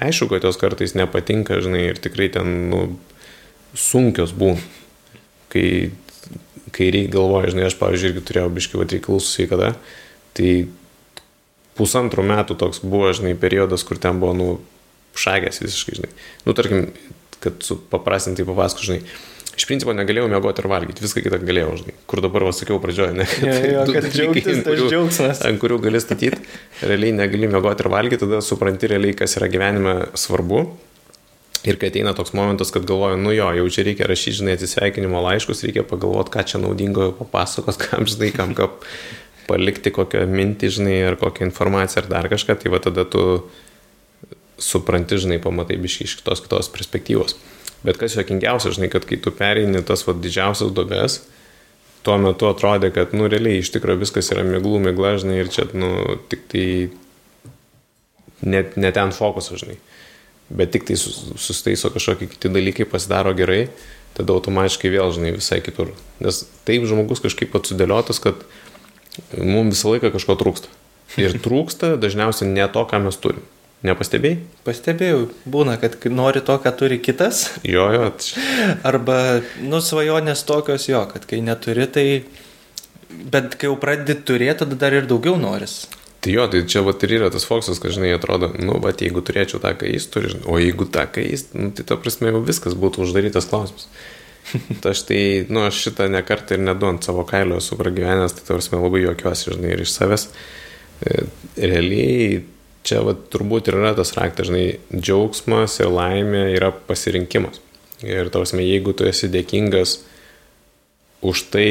Speaker 3: Aišku, kad jos kartais nepatinka, žinai, ir tikrai ten, nu, sunkios būna. Kai, kai reikia galvoja, žinai, aš, pavyzdžiui, irgi turėjau biškių reikalų su sveikata, tai pusantrų metų toks buvo, žinai, periodas, kur ten buvo, nu, šagės visiškai, žinai. Nu, tarkim, kad paprastintai papasako, žinai, iš principo negalėjau mėgoti ir valgyti, viską kitą galėjau, žinai. Kur dabar pasakiau pradžioje, ne?
Speaker 2: Ja,
Speaker 3: Du
Speaker 2: kad džiaugtis,
Speaker 3: kurių-
Speaker 2: džiaugsmas.
Speaker 3: Ant kurių gali statyti, realiai negali mėgoti ir valgyti, tada supranti realiai, kas yra gyvenime svarbu. Ir kai ateina toks momentas, kad galvoju, nu jo, jau čia reikia rašyti, žinai, atsisveikinimo laiškus, reikia pagalvoti, ką čia naudingo papasakot, kam, žinai, kam ką palikti, kokią mintį, žinai, ar kokią informaciją, ar dar kažką, tai va tada tu supranti, žinai, pamatai biškai iš kitos kitos perspektyvos. Bet kas juokingiausia, žinai, kad kai tu pereini tas va didžiausias duobės, tuo metu atrodė, kad, nu, realiai iš tikrųjų viskas yra miglų, migla, žinai, ir čia, nu, tik tai net, net ten fokusas, žinai. Bet tik tai sus- susitaiso kažkokie kiti dalykai, pasidaro gerai, tada automatiškai vėl, žinai, visai kitur. Nes taip žmogus kažkaip atsudėliotas, kad mums visą laiką kažko trūksta. Ir trūksta dažniausiai ne to, ką mes turim. Nepastebėjai?
Speaker 2: Pastebėjau, būna, kad nori to, ką turi kitas,
Speaker 3: Jo, jo.
Speaker 2: arba, nu, svajonės tokios jo, kad kai neturi, tai... Bet kai jau pradedi turėti, tada dar ir daugiau noris.
Speaker 3: Tai jo, tai čia vat ir yra tas foksas, kad, žinai, atrodo, nu, va, jeigu turėčiau tą, ką jis turi, o jeigu tą, ką jis, nu, tai ta prasme jau viskas būtų uždarytas klausimas. Tai aš tai, nu, aš šitą nekartą ir nedu ant savo kailio esu pragyvenęs, tai ta prasme labai juokiuosi, žinai, ir iš savęs. E, Realiai čia va, turbūt ir yra tas raktas, žinai, džiaugsmas ir laimė yra pasirinkimas. Ir tarsi, jeigu tu esi dėkingas už tai,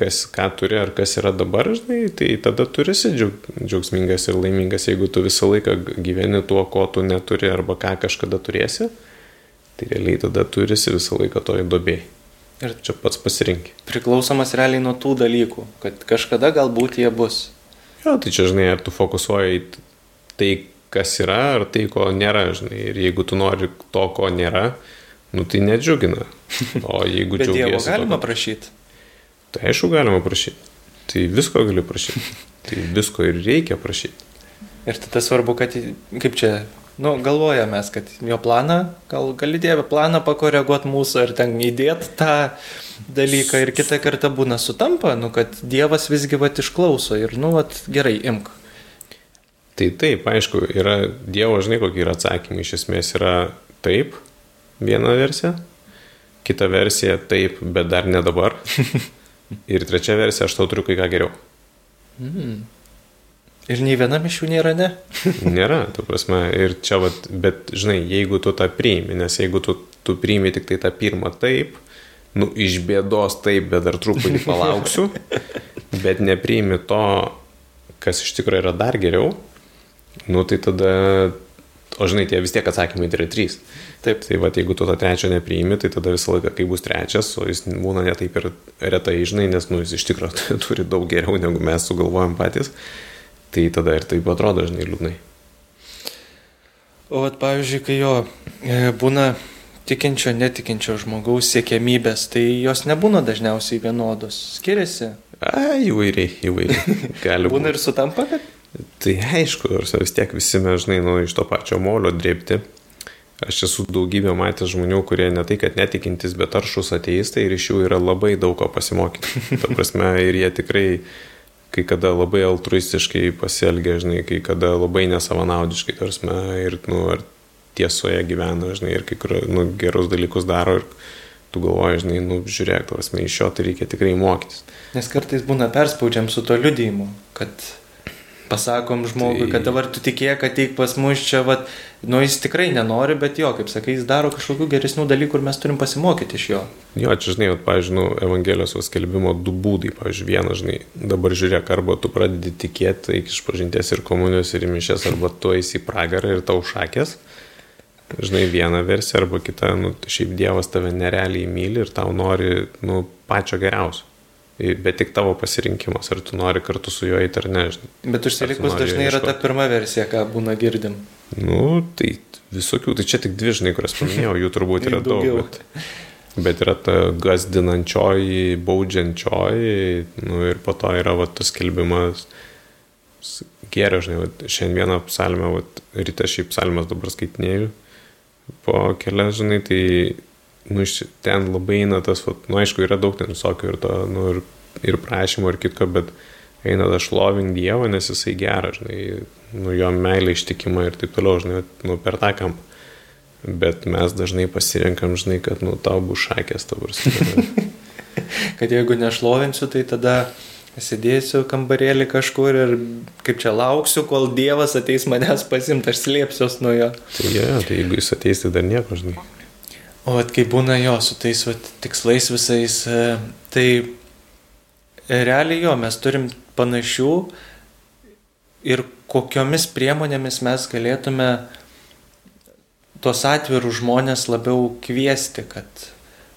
Speaker 3: kas, ką turi ar kas yra dabar, žinai, tai tada turi esi džiaug, džiaugsmingas ir laimingas, jeigu tu visą laiką gyveni tuo, ko tu neturi arba ką kažkada turėsi, tai realiai tada turi esi visą laiką toj dobėjai.
Speaker 2: Ir
Speaker 3: Čia pats pasirinkti.
Speaker 2: priklausomas realiai nuo tų dalykų, kad kažkada galbūt jie bus.
Speaker 3: Jo, tai čia, žinai, ar tu fokusuoji į tai, kas yra, ar tai, ko nėra, žinai. Ir jeigu tu nori to, ko nėra, nu tai nedžiugina. O jeigu
Speaker 2: Bet Dievo
Speaker 3: džiaugiesi...
Speaker 2: galima
Speaker 3: tuo,
Speaker 2: prašyti.
Speaker 3: Tai aišku, galima prašyti. Tai visko gali prašyti. Tai visko ir reikia prašyti.
Speaker 2: Ir tada svarbu, kad, kaip čia, nu, galvojame, kad jo planą, gal gali Dievę planą pakoreguoti mūsų ir ten įdėti tą dalyką ir kitą kartą būna sutampa, nu, kad Dievas visgi vat išklauso ir, nu, vat gerai, imk.
Speaker 3: Tai taip, aišku, yra Dievo, žinai, kokie yra atsakymai. Iš esmės yra taip, viena versija, kita versija taip, bet dar ne dabar. Ir trečia versija, aš tau turiu kai ką geriau.
Speaker 2: Ir nei vienam iš jų nėra ne.
Speaker 3: Nėra, tu prasme, ir čia, vat, bet žinai, jeigu tu tą priimi, nes jeigu tu, tu priimi tik tai tą pirmą taip, nu, iš bėdos taip, bet dar truputį palauksiu, bet nepriimi to, kas iš tikrųjų yra dar geriau, nu, tai tada, o žinai, tie vis tiek atsakymai tai yra trys.
Speaker 2: Taip.
Speaker 3: Tai va, jeigu tu to trečio nepriimi, tai tada visą laiką, kai bus trečias, o jis būna netaip ir retai, žinai, nes, nu, jis iš tikrųjų turi daug geriau, negu mes sugalvojam patys, tai tada ir taip atrodo, žinai, liūdnai.
Speaker 2: O, vat, pavyzdžiui, kai jo e, būna tikinčio, netikinčio žmogaus siekiamybės, tai jos nebūna dažniausiai vienodos. Skiriasi.
Speaker 3: A, įvairiai, įvairiai. Gali
Speaker 2: Būna
Speaker 3: būti.
Speaker 2: ir sutampa, kad
Speaker 3: Tai aišku, vis tiek visi mes, žinai, nu, iš to pačio molio drėpti. Aš esu daugybę matęs žmonių, kurie ne tai, kad netikintis, bet aršus ateistai ir iš jų yra labai daug ko pasimokyti. Ta prasme, ir jie tikrai kai kada labai altruistiškai pasielgia, žinai, kai kada labai nesavanaudiškai, tarsi, ir, nu, ar tiesoje gyvena, žinai, ir kai kur, nu, gerus dalykus daro ir tu galvoji, žinai, nu, žiūrėk, tarsi, iš jo tai reikia tikrai mokytis.
Speaker 2: Nes kartais būna perspaudžiam su to liudijimu, kad pasakom žmogui,
Speaker 3: Tai-
Speaker 2: kad dabar tu tikėk, ateik pas mus čia, vat, nu jis tikrai nenori, bet jo, kaip sakai, jis daro kažkokių geresnių dalykų ir mes turim pasimokyti iš jo.
Speaker 3: Jo, čia, žinai, nu, Evangelijos skelbimo du būdai, pavyzdžiui, vienas, žinai, dabar žiūrėk, arba tu pradedi tikėti iki išpažinties ir komunijos ir mišės, arba tu eisi į pragarą ir tau šakės. Žinai, viena versija arba kita, nu, šiaip Dievas tave nerealiai myli ir tau nori, nu, pačio geriausio. Bet tik tavo pasirinkimas, ar tu nori kartu su juo eiti ar ne.
Speaker 2: Bet užsilikus dažnai yra ta pirma versija, ką būna girdim.
Speaker 3: Nu, tai visokių, tai čia tik dvi, žinai, kurias paminėjau, jų turbūt yra daug. Bet... Bet yra ta gazdinančioji, baudžiančioji, nu ir po to yra va, tas skelbimas, s- gėrio, žinai, vat, šiandieną psalmę, vat, ryte šiaip psalmės dabar skaitinėjau po kelias, žinai, tai nu, iš ten labai eina tas, vat, nu, aišku, yra daug ten visokių ir to, nu, ir, ir prašymų, ir kitko, bet eina tas šlovink Dievą, nes jisai geras, žinai, nu, jo meilė ištikima ir taip toliau, žinai, nu, per tą kampą. Bet mes dažnai pasirinkam, žinai, kad, nu, tau bus šakės, tau bus.
Speaker 2: kad jeigu nešlovinsiu, tai tada sėdėsiu kambarėlį kažkur ir kaip čia lauksiu, kol Dievas ateis manęs pasimti, aš slėpsiuos nuo jo.
Speaker 3: Tai, ja, tai jeigu jis ateis, tai dar nieko, žinai.
Speaker 2: O at kai būna jo su tais vat, tikslais visais, e, tai realiai jo, mes turim panašių ir kokiomis priemonėmis mes galėtume tuos atvirus žmonės labiau kviesti, kad,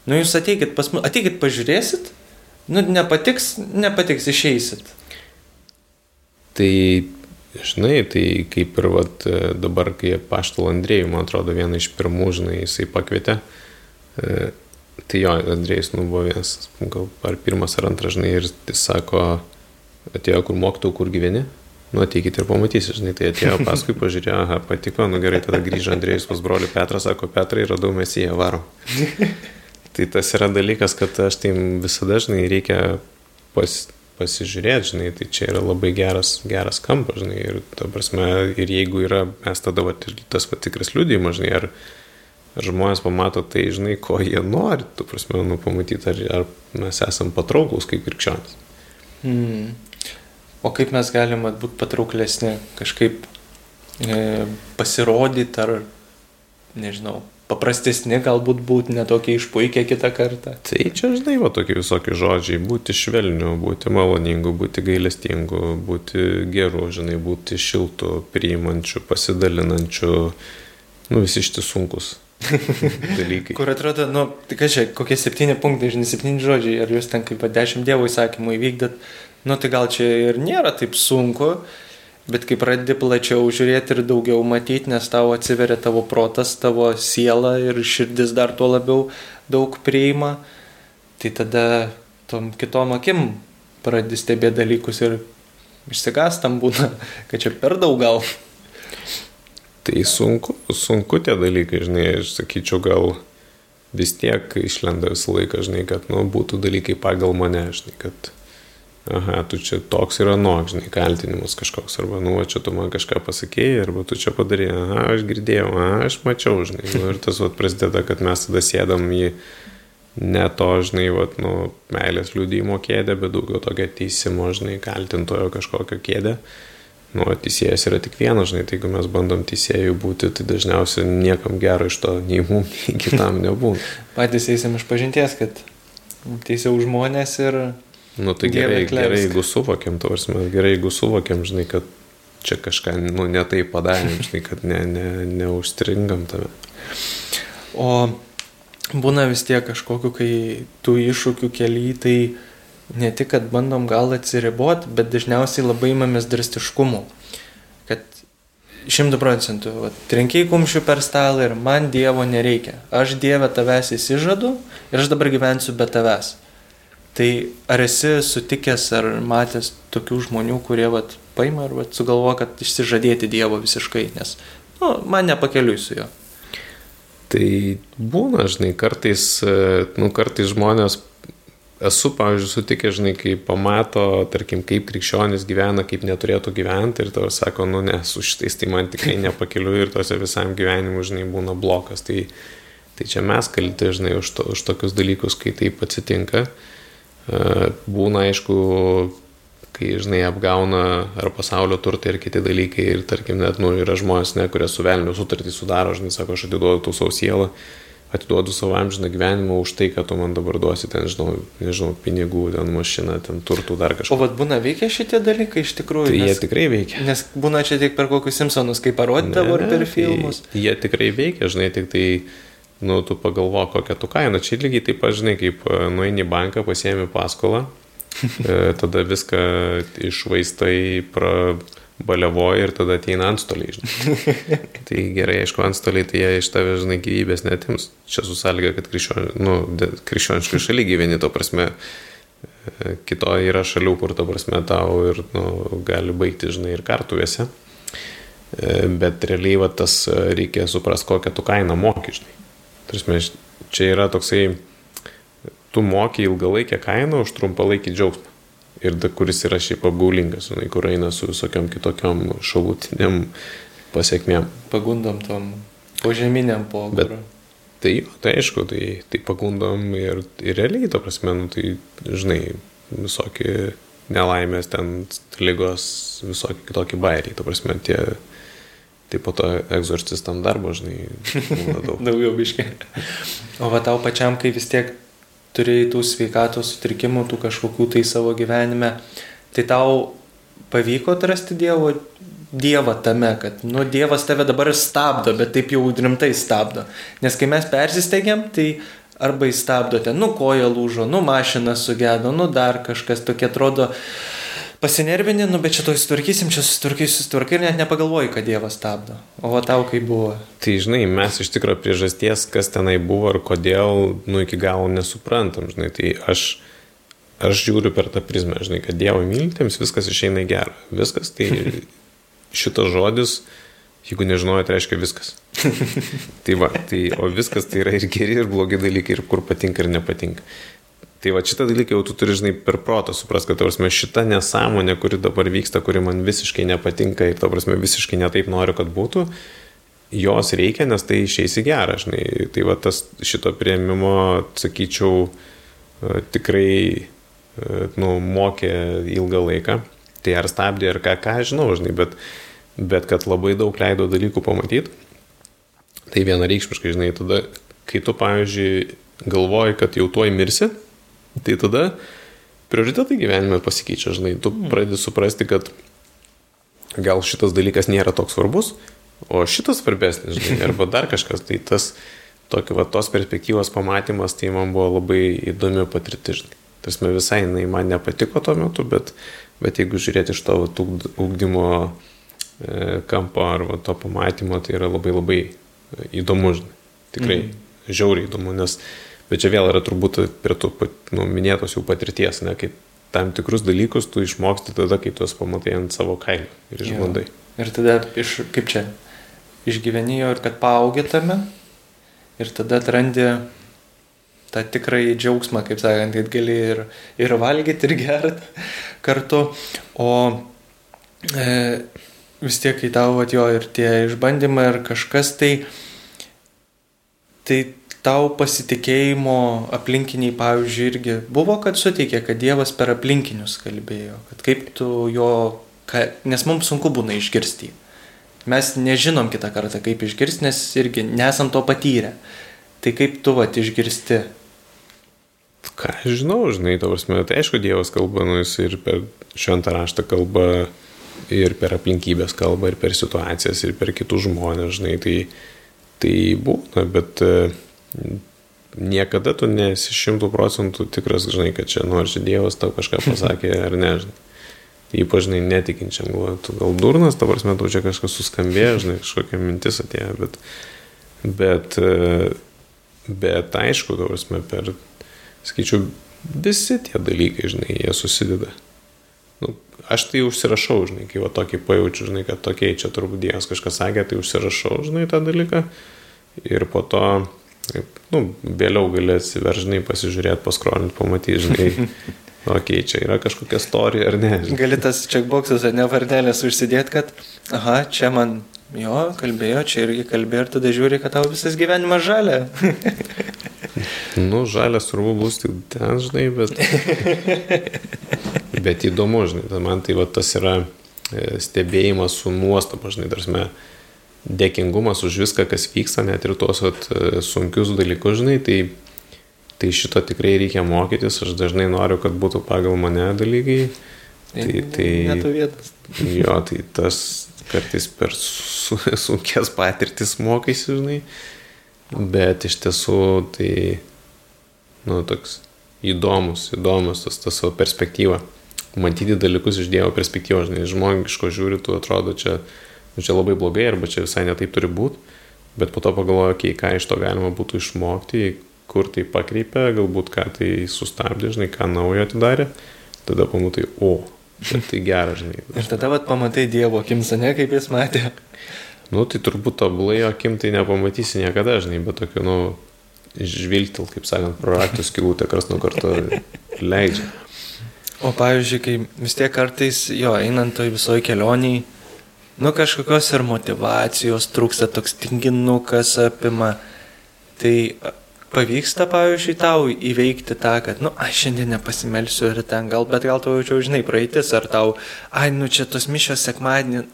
Speaker 2: nu jūs ateikit pas mus, ateikit pažiūrėsit, Nu, nepatiks, nepatiks, išeisit.
Speaker 3: Tai, žinai, tai kaip ir vat, dabar, kai paštal Andrėjų, man atrodo, vieną iš pirmų, žinai, jisai pakvietė. E, tai jo, Andrėjus, nu, buvo vienas, gal ar pirmas ar antras, žinai, ir jis sako, atėjo, kur mokytau, kur gyveni. Nu, ateikit ir pamatysi, žinai, tai atėjo paskui, pažiūrėjo, aha, patiko, nu gerai, tada grįžo Andrėjus pas brolių Petrą, sako, Petrai, radau mes jį, varom. Tai tas yra dalykas, kad aš tai visada, žinai, reikia pas, pasižiūrėti, žinai, tai čia yra labai geras, geras kampas, žinai, ir, ta prasme, ir jeigu yra, mes tada, va, tas patikras liūdėjimas, žinai, ar, ar žmonės pamato tai, žinai, ko jie nori, tu prasme, nu, pamatyti, ar, ar mes esam patrauklus kaip krikščionis.
Speaker 2: Hmm. O kaip mes galime būti patrauklesni, kažkaip e, pasirodyti, ar, nežinau, paprastesni galbūt būti, netokie išpuikę kitą kartą.
Speaker 3: Tai čia, žinai, va tokie visokie žodžiai - būti švelniu, būti maloningu, būti gailestingu, būti geru, žinai, būti šiltu, priimančiu, pasidalinančiu, nu visi šitie sunkus dalykai.
Speaker 2: Kur atrodo, nu, tai ką čia, kokie septyni punktai, žinai, septyni žodžiai, ar jūs ten kaip dešimt dievo įsakymų įvykdėt, nu tai gal čia ir nėra taip sunku, Bet kai pradedi plačiau žiūrėti ir daugiau matyti, nes tau atsiveria tavo protas, tavo siela ir širdis dar tuo labiau daug priima, tai tada tom kitom akim pradedi stebėti dalykus ir išsigastam būna, kad čia per daug gal.
Speaker 3: Tai sunku, sunku tie dalykai, žinai, aš sakyčiau, gal vis tiek išlenda visą laiką, žinai, kad, nu, būtų dalykai pagal mane, žinai, kad aha, tu čia toks yra nok, žinai, kaltinimas kažkoks, arba, nu, čia tu man kažką pasakėjai, arba tu čia padarai, aha, aš girdėjau, aha, aš mačiau, žinai, nu, ir tas, vat, prasideda, kad mes tada sėdam į ne to, žinai, vat, nu, meilės liūdėjimo kėdę, bet daugiau tokio teisimo, žinai, kaltintojo kažkokio kėdę. Nu, teisėjas yra tik vienas, žinai, tai jeigu mes bandom teisėjų būti, tai dažniausiai niekam gero iš to nei mums, nei kitam nebūna.
Speaker 2: Patys eisim iš pažinties, kad teisiau žmonės ir
Speaker 3: Nu tai gerai, gerai, jeigu suvokiam, tavarsime, gerai, jeigu suvokiam, žinai, kad čia kažką, nu, ne tai padarėm, žinai, kad ne, ne, neužstringam tave.
Speaker 2: O būna vis tiek kažkokiu, kai tų iššūkių keli, tai ne tik, kad bandom gal atsiribot, bet dažniausiai labai imamės drastiškumu. Kad šimtų procentų, trenkiai kumščių per stalą ir man Dievo nereikia. Aš Dievę tavęs įsižadu ir aš dabar gyvensiu be tavęs. Tai ar esi sutikęs ar matęs tokių žmonių, kurie vat, paima ir vat, sugalvo, kad išsižadėti Dievo visiškai, nes nu, man nepakeliui su juo.
Speaker 3: Tai būna, žinai, kartais, nu, kartais žmonės, esu, pavyzdžiui, sutikęs, žinai, kai pamato, tarkim, kaip krikščionis gyvena, kaip neturėtų gyventi ir tau sako, nu, ne, su šitais tai man tikrai nepakeliui ir tose visam gyvenimui, žinai, būna blokas. Tai, tai čia mes kalti, žinai, už, to, už tokius dalykus, kai taip atsitinka. E, būna, aišku, kai, žinai, apgauna ar pasaulio turtai ir kiti dalykai ir, tarkim, net, nu, yra žmonės, ne, kurie su velniu sutartį sudaro, žinai, sako, aš atiduodu tau savo sielą, atiduodu savo amžiną gyvenimą už tai, kad tu man dabar duosi ten, žinau, nežinau, pinigų, ten mašiną, ten turtų, dar kažką.
Speaker 2: O vad būna veikia šitie dalykai iš tikrųjų?
Speaker 3: Tai nes, jie tikrai veikia.
Speaker 2: Nes būna čia tik per kokius Simpsonus, kaip parodydavo ir per filmus.
Speaker 3: Tai jie tikrai veikia, žinai, tik tai nu, tu pagalvo, kokią tu kainą. Čia lygiai taip pat, žinai, kaip e, nueini į banką, pasiemi paskolą, e, tada viską išvaistai, prabalevoji ir tada ateina antstoliai, žinai. tai gerai, aišku, antstoliai, tai jie iš tavęs, žinai, gyvybės netims. Čia su sąlyga, kad krikščion, nu, krikščioniškai šalia gyveni, to prasme, E, kito yra šalių, kur, ta prasme, tau ir nu, gali baigti, žinai, ir kartuvėse. Bet realiai va, tas reikia suprasti, kokią tu kainą moki, žinai. Tarsi, čia yra toksai, tu moki ilgalaikę kainą už trumpalaikį džiaugsmą. Ir da, kuris yra šiaip apgaulingas, žinai, kur eina su visokiam kitokiam šalutiniam pasiekmėm.
Speaker 2: Pagundom tom požeminiam pobūdžiu.
Speaker 3: Tai, tai aišku, tai, tai pagundom ir, ir realiai, to prasme, nu, tai, žinai, visokie nelaimės, ten lygos, visokie kitokie bairiai, to prasme, tie, tai po to egzorcistam darbo, žinai,
Speaker 2: daug. Daugiau biškai. O va tau pačiam, kai vis tiek turėjai tų sveikatos sutrikimų, tų kažkokių tai savo gyvenime, tai tau pavyko atrasti Dievo Dievą tame, kad, nu, Dievas tave dabar stabdo, bet taip jau rimtai stabdo. Nes kai mes persisteigiam, tai arba jis stabdote, nu, koja lūžo, nu, mašina sugedo, nu, dar kažkas tokia atrodo pasinervinė, nu, bet čia to įsitvarkysim, čia susitvarkysim, susitvarkai ir net nepagalvoji, kad Dievas stabdo. O va tau kaip buvo?
Speaker 3: Tai žinai, mes iš tikrųjų priežasties, kas tenai buvo ir kodėl, nu, iki galo nesuprantam, žinai, tai aš aš žiūriu per tą prizmę, žinai, kad Dievo mylintiems viskas išeina gerą. Viskas tai šitas žodis, jeigu nežinojot, reiškia viskas. tai va, tai, o viskas tai yra ir geri, ir blogi dalykai, ir kur patinka, ir nepatinka. Tai va šitą dalyką jau tu turi, žinai, per protą supras, kad, tavarsime, šita nesąmonė, kuri dabar vyksta, kuri man visiškai nepatinka ir, tavarsime, visiškai netaip noriu, kad būtų, jos reikia, nes tai išeis į gerą, žinai. Tai va tas šito prieimimo, sakyčiau, e, tikrai, e, nu, mokė ilgą laiką. Tai ar stabdė, ar ką, ką žinau, žinai, bet bet kad labai daug leido dalykų pamatyti, tai vienareikšmiškai, žinai, tada, kai tu, pavyzdžiui, galvoji, kad jau tuoj mirsi, tai tada prioritetai gyvenime pasikeičia, žinai, tu mm. pradedi suprasti, kad gal šitas dalykas nėra toks svarbus, o šitas svarbesnis, žinai, arba dar kažkas, tai tas tokio, va, tos perspektyvos pamatymas, tai man buvo labai įdomi patirtis, žinai. Tarsi visai jinai man nepatiko tuo metu, bet, bet jeigu žiūrėti iš tavo ūkdymo E, kampo ar to pamatymo, tai yra labai labai įdomu, žinai. Tikrai mm. žiauriai įdomu, nes, bet čia vėl yra turbūt prie tų nu, minėtos jau patirties, ne, kaip tam tikrus dalykus tu išmoksti tada, kai tuos pamatai ant savo kailio ir išbandai.
Speaker 2: Ir tada, iš, kaip čia, išgyvenijo ir kad paaugėtame ir tada atrandi tą tikrąjį džiaugsmą, kaip sakant, kad gali ir, ir valgyti, ir gerti kartu. O e, vis tiek, kai tau atjo ir tie išbandymai ar kažkas, tai, tai tau pasitikėjimo aplinkiniai, pavyzdžiui, irgi buvo, kad suteikė, kad Dievas per aplinkinius kalbėjo, kad kaip tu jo, nes mums sunku būna išgirsti. Mes nežinom kitą kartą, kaip išgirsti, nes irgi nesam to patyrę. Tai kaip tu vat išgirsti?
Speaker 3: Ką aš žinau, žinai, tavars metu, tai aišku, Dievas kalba, nu jis ir per šventą raštą kalba ir per aplinkybės kalbą, ir per situacijas, ir per kitus žmonės, žinai, tai, tai būna, bet e, niekada tu nesi šimtų procentų tikras, žinai, kad čia nors nu, Dievas tau kažką pasakė ar ne, žinai. Ypač, žinai, netikinčiam, galvoju, tu gal durnas, tavo prasme, tau čia kažkas suskambėjo, žinai, kažkokia mintis atėjo, bet, bet, e, bet aišku, tavo prasme, per, skaičiu, visi tie dalykai, žinai, jie susideda nu, aš tai užsirašau, žinai, kai va tokį pajaučiu, žinai, kad tokiai čia turbūt Dievas kažkas sakė, tai užsirašau, žinai, tą dalyką. Ir po to, nu, vėliau gali atsiveržinai pasižiūrėti, paskrolinti, pamatyti, žinai, okei, okay, čia yra kažkokia istorija ar ne.
Speaker 2: Žinai. Gali tas checkboxas ar ne varnelės užsidėti, kad, aha, čia man jo, kalbėjo, čia irgi kalbėjo ir tada žiūri, kad tau visas gyvenimas žalia.
Speaker 3: nu, žalias turbūt bus tik ten, žinai, bet... Bet įdomu, žinai, man tai va, tas yra e, stebėjimas su nuostaba, žinai, tarsi dėkingumas už viską, kas vyksta, net ir tuos at, sunkius dalykus, žinai, tai, tai šito tikrai reikia mokytis, aš dažnai noriu, kad būtų pagal mane dalykai.
Speaker 2: Tai, tai, Netų vietos.
Speaker 3: Jo, tai tas kartais per su, sunkės patirtis mokaisi, žinai, bet iš tiesų tai, nu, toks įdomus, įdomus tas, tas savo perspektyva matyti dalykus iš Dievo perspektyvos, žinai, žmogiško žiūri, tu atrodo, čia, čia labai blogai arba čia visai netaip turi būti, bet po to pagalvoju, okay, ką iš to galima būtų išmokti, kur tai pakreipė, galbūt ką tai sustabdė, žinai, ką naujo atidarė, tada pamatai, o, tai geras, žinai.
Speaker 2: Ir tada vat pamatai Dievo akims, ne kaip jis matė.
Speaker 3: Nu, tai turbūt tobulai akim tai nepamatysi niekada, žinai, bet tokiu, nu, žvilgtil, kaip sakant, pro raktų skilutę kars nuo karto leidžia.
Speaker 2: O pavyzdžiui, kai vis tiek kartais, jo, einant toj visoj kelioniai, nu kažkokios ir motivacijos trūksta, toks tinginukas apima, tai pavyksta, pavyzdžiui, tau įveikti tą, kad, nu, aš šiandien nepasimelsiu ir ten gal, bet gal tau jau, žinai, praeitis, ar tau, ai, nu, čia tos mišios sekmadienį,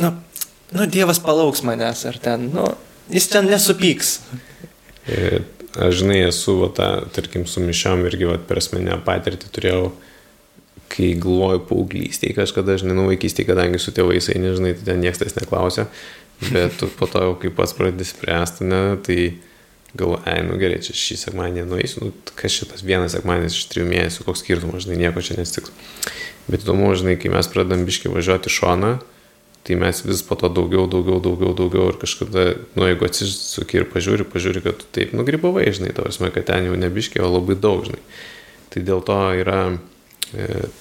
Speaker 2: nu, nu, Dievas palauks manęs, ar ten, nu, jis ten nesupyks.
Speaker 3: Aš, žinai, esu, va, tą, tarkim, su mišiom irgi, va, per asmenę patirtį turėjau, kai galvoju paauglystėje kažkada, žinai, nu vaikystėje, kadangi su tėvais, nežinai, tai ten niekas tas neklausė, bet tu po to, kai pats pradedi spręsti, ne, tai galvoju, ai, nu gerai, čia šį sekmadienį nueisiu, nu kas šitas vienas sekmadienis iš trijų mėnesių, koks skirtumas, žinai, nieko čia nestiks. Bet įdomu, žinai, kai mes pradedam biški važiuoti šoną, tai mes vis po to daugiau, daugiau, daugiau, daugiau ir kažkada, nu, jeigu atsisuki ir pažiūri, pažiūri, kad tu taip nugrybavai, žinai, tavo prasme, kad ten jau nebiški, o labai daug, žinai. Tai dėl to yra,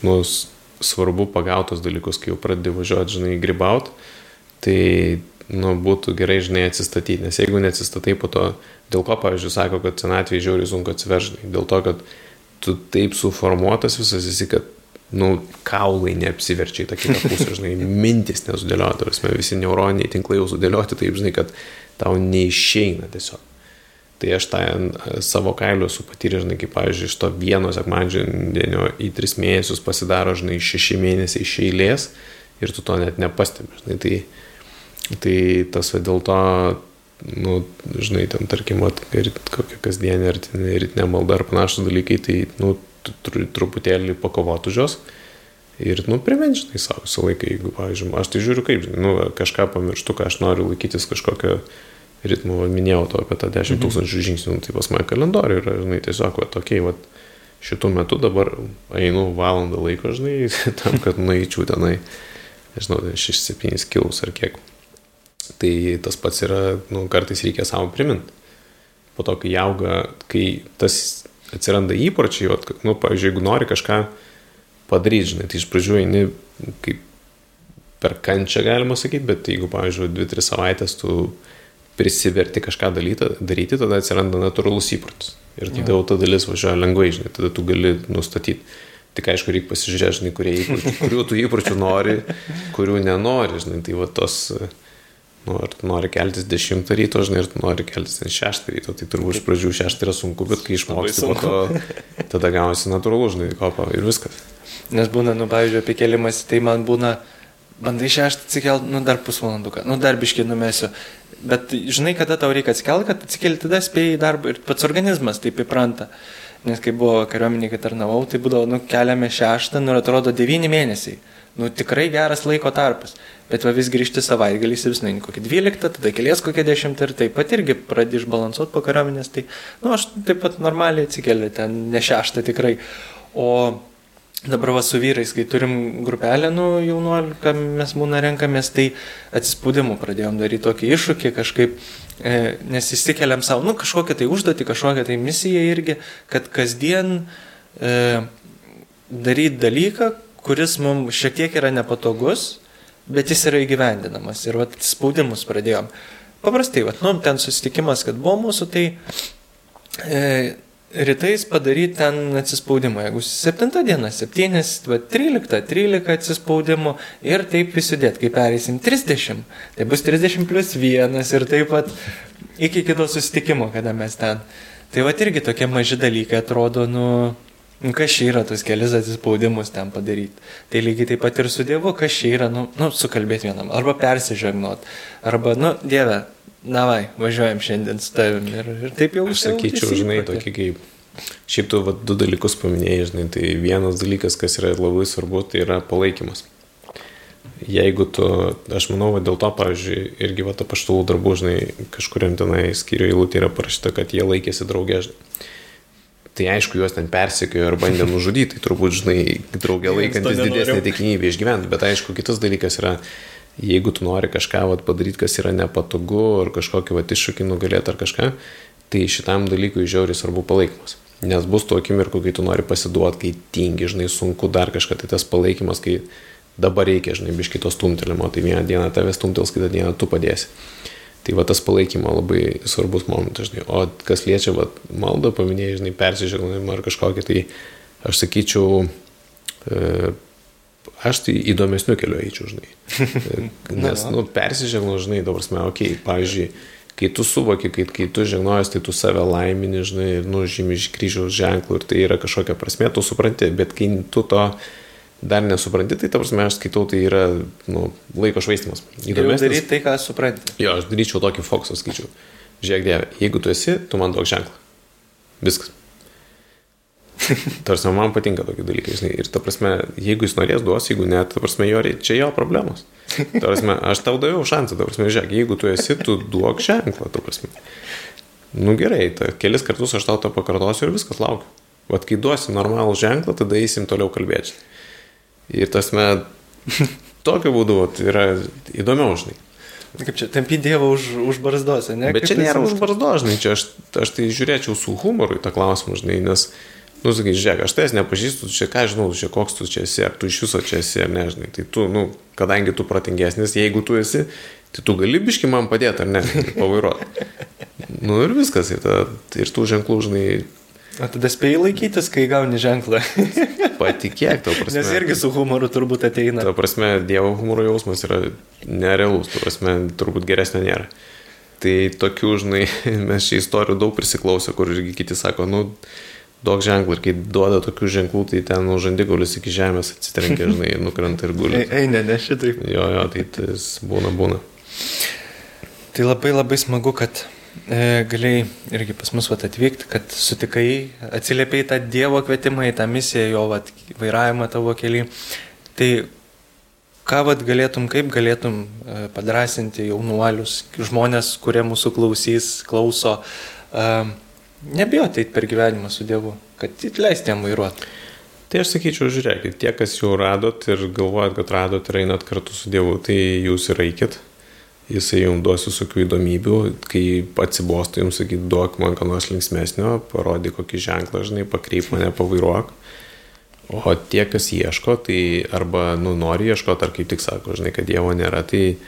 Speaker 3: nu, svarbu pagautos dalykus, kai jau pradedi važiuoti, žinai, grybaut, tai, nu, būtų gerai, žinai, atsistatyti, nes jeigu neatsistatai po to, dėl ko, pavyzdžiui, sako, kad senatvėje žiauriai sunku atsivežti, dėl to, kad tu taip suformuotas visas esi, kad nu, kaulai neapsiverčia į tą kitą pusę, žinai, mintis nesudėlioti, tarsi visi neuroniniai tinklai jau sudėlioti, taip, žinai, kad tau neišeina tiesiog. Tai aš tą savo kailiu esu patyręs, žinai, kaip, pavyzdžiui, iš to vieno sekmadžienio į tris mėnesius pasidaro, žinai, šeši mėnesiai iš eilės ir tu to net nepastebi, žinai, tai, tai tas dėl to, nu, žinai, ten, tarkim, at, kokia kasdienė rytinė malda ar panašus dalykai, tai, nu, truputėlį pakovoti už jos. Ir, nu, primint, žinai, savo visą laiką, jeigu, pavyzdžiui, aš tai žiūriu kaip, žinai, nu, kažką pamirštu, ką aš noriu laikytis kažkokio ritmo, minėjau to apie tą 10 mhm. tūkstančių žingsnių, nu, tai pas mane kalendoriui yra, žinai, tiesiog, va, tokiai, va, šitų metų dabar einu valandą laiko, žinai, tam, kad nueičiau tenai, nežinau, 6-7 kilus ar kiek. Tai tas pats yra, nu, kartais reikia savo priminti. Po to, kai auga, kai tas atsiranda įpročiai, vat, nu, pavyzdžiui, jeigu nori kažką padaryti, žinai, tai iš pradžių eini kaip per kančią, galima sakyti, bet jeigu, pavyzdžiui, 2-3 savaitės tu prisiverti kažką daryti, daryti, tada atsiranda natūralus įprotis. Ir tada jau ta dalis važiuoja lengvai, žinai, tada tu gali nustatyti. Tik aišku, reikia pasižiūrėti, žinai, kurie įpročių, kurių tu įpročių nori, kurių nenori, žinai, tai va tos... Nu, ar tu nori keltis 10 ryto, žinai, ir tu nori keltis 6 ryto, tai turbūt iš pradžių 6 yra sunku, bet kai išmoksti po to, tada gaunasi natūralu, žinai, kopą ir viskas.
Speaker 2: Nes būna, nu, pavyzdžiui, apie kelimas, tai man būna, bandai 6 atsikelt, nu, dar pusvalanduką, nu, dar biškai numesiu. Bet žinai, kada tau reikia atsikelt, kad atsikeli tada spėjai darbą ir pats organizmas taip įpranta. Nes kai buvo kariuomenė, kai tarnavau, tai būdavo, nu, keliame šeštą, nu, atrodo devyni mėnesiai. Nu, tikrai geras laiko tarpas bet va vis grįžti savaitgaliais vis nueini kokį 12, tada kelies kokią 10 ir taip pat irgi pradedi išbalansuoti po kariuomenės, tai, nu, aš taip pat normaliai atsikeliu, ten ne šeštą tikrai. O dabar va su vyrais, kai turim grupelę, nu, jaunuolių, ką mes būna renkamės, tai atsispūdimų pradėjom daryti tokį iššūkį kažkaip, e, nes įsikeliam savo, nu, kažkokią tai užduotį, kažkokią tai misiją irgi, kad kasdien e, daryti dalyką, kuris mums šiek tiek yra nepatogus, bet jis yra įgyvendinamas. Ir vat spaudimus pradėjom. Paprastai, vat, nu, ten susitikimas, kad buvo mūsų, tai e, rytais padaryti ten atsispaudimą. Jeigu 7 diena, 7, 13, 13 atsispaudimų ir taip įsidėt, kai pereisim 30, tai bus 30 plus 1 ir taip pat iki kito susitikimo, kada mes ten. Tai va irgi tokie maži dalykai atrodo, nu, Nu, kas čia yra tos kelias atsispaudimus ten padaryti. Tai lygiai taip pat ir su Dievu, kas čia yra, nu, nu sukalbėti vienam, arba persižegnot, arba, nu, Dieve, na vai, važiuojam šiandien su tavim ir, ir taip jau
Speaker 3: Aš sakyčiau, žinai, tokį kaip, šiaip tu va, du dalykus paminėjai, žinai, tai vienas dalykas, kas yra labai svarbu, tai yra palaikymas. Jeigu tu, aš manau, va, dėl to, pavyzdžiui, irgi va, ta paštulų darbų, žinai, kažkuriam tenai skyriui eilutė yra parašyta, kad jie laikėsi draugė, žinai. Tai aišku, juos ten persekiojo ir bandė nužudyti, tai turbūt, žinai, draugė laikantis didesnė tikimybė išgyventi, bet aišku, kitas dalykas yra, jeigu tu nori kažką vat, padaryti, kas yra nepatogu, ar kažkokį vat, iššūkį nugalėti ar kažką, Tai šitam dalykui žiauriai svarbu palaikymas. Nes bus tuo akimirku, kai tu nori pasiduoti, kai tingi, žinai, sunku dar kažką, tai tas palaikymas, kai dabar reikia, žinai, biš kitos stumtelimo, tai vieną dieną tave stumtels, kitą dieną tu padėsi. Tai va tas palaikymo labai svarbus momentas, žinai. O kas liečia, va, maldą paminėjai, žinai, persižegnojimą ar kažkokį, tai aš sakyčiau, e, aš tai įdomesniu keliu eičiau, žinai. Nes, nu, persižegno, žinai, dabar mes, okei, okay, pavyzdžiui, kai tu suvoki, kai, kai tu žinojas, tai tu save laimini, žinai, ir, nu, žymi iš kryžiaus ženklų ir tai yra kažkokia prasme, tu supranti, bet kai tu to dar nesupranti, tai ta prasme, aš skaitau, tai yra, nu, laiko švaistimas.
Speaker 2: Įdomu daryti tai, ką supranti.
Speaker 3: Jo, aš daryčiau tokį fokusą, skaičiau. Žiūrėk, Dieve, jeigu tu esi, tu man duok ženklą. Viskas. Tarsi man patinka tokie dalykai, žinai. Ir ta prasme, jeigu jis norės duos, jeigu ne, ta prasme, jo, čia jo problemos. Prasme, aš tau daviau šansą, ta prasme, žiūrėk, jeigu tu esi, tu duok ženklą, ta prasme. Nu gerai, ta, kelis kartus aš tau tą pakartosiu ir viskas laukiu. Vat kai duosi normalų ženklą, tada eisim toliau kalbėti. Ir tas me, tokiu būdu vat, yra įdomiau, žinai.
Speaker 2: Kaip čia, tampi Dievą už, už barzdos, ne?
Speaker 3: Bet
Speaker 2: Kaip
Speaker 3: čia nėra už barzdos, žinai, čia aš, aš tai žiūrėčiau su humoru į tą klausimą, žinai, nes, nu, sakai, žiūrėk, aš tavęs nepažįstu, čia ką žinau, čia koks tu čia esi, ar tu iš viso čia esi, ar nežinai. Tai tu, nu, kadangi tu protingesnis, jeigu tu esi, tai tu gali biški man padėti, ar ne, pavairuoti. Nu ir viskas, ir, ta, ir tų ženklų, žinai,
Speaker 2: O tada spėjai laikytis, kai gauni ženklą.
Speaker 3: patikėk, tau prasme.
Speaker 2: Nes irgi su humoru turbūt ateina.
Speaker 3: Ta prasme, Dievo humoro jausmas yra nerealus, ta prasme, turbūt geresnio nėra. Tai tokių, žinai, mes čia istorijų daug prisiklausę, kur irgi kiti sako, nu, duok ženklą ir kai duoda tokių ženklų, tai ten nu, žandikaulis iki žemės atsitrenkia, žinai, nukrenta ir guli.
Speaker 2: Ei, ne, ne šitaip.
Speaker 3: Jo, jo, tai tas būna, būna.
Speaker 2: Tai labai labai smagu, kad e, galėjai irgi pas mus vat, atvykti, kad sutikai, atsiliepiai tą Dievo kvietimą į tą misiją, jo vat, vairavimą tavo kelią. Tai ką vat, galėtum, kaip galėtum e, padrasinti jaunuolius, žmonės, kurie mūsų klausys, klauso, e, nebijoti eiti per gyvenimą su Dievu, kad leisti jam vairuoti.
Speaker 3: Tai aš sakyčiau, žiūrėkit, tie, kas jau radot ir galvojat, kad radot ir einat kartu su Dievu, tai jūs ir eikit jisai jums duos visokių įdomybių, kai atsibostų jums sakyti, duok man ką nors linksmesnio, parodyk kokį ženklą, žinai, pakreip mane, pavairuok. O tie, kas ieško, tai arba, nu, nori ieškoti, ar kaip tik sako, žinai, kad Dievo nėra, tai,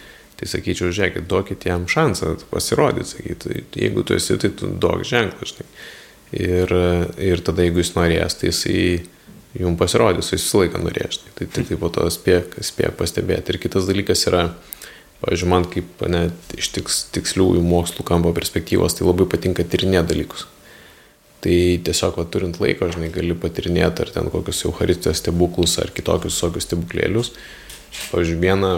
Speaker 3: tai sakyčiau, žiūrėkit, duokit jam šansą pasirodyti, sakyti, jeigu tu esi, tai tu duok ženklą, žinai. Ir, ir tada, jeigu jis norės, tai jisai jums pasirodys, jis visą laiką norės, žinai. Tai tik tai po to spėk, spėk pastebėti. Ir kitas dalykas yra, Pavyzdžiui, man kaip ne, iš tiks, tiksliųjų mokslų kampo perspektyvos tai labai patinka tyrinėti dalykus. Tai tiesiog, va, turint laiko, žinai, gali patirinėti ar ten kokius Euharistijos stebuklus ar kitokius visokius stebuklėlius. Pavyzdžiui, vieną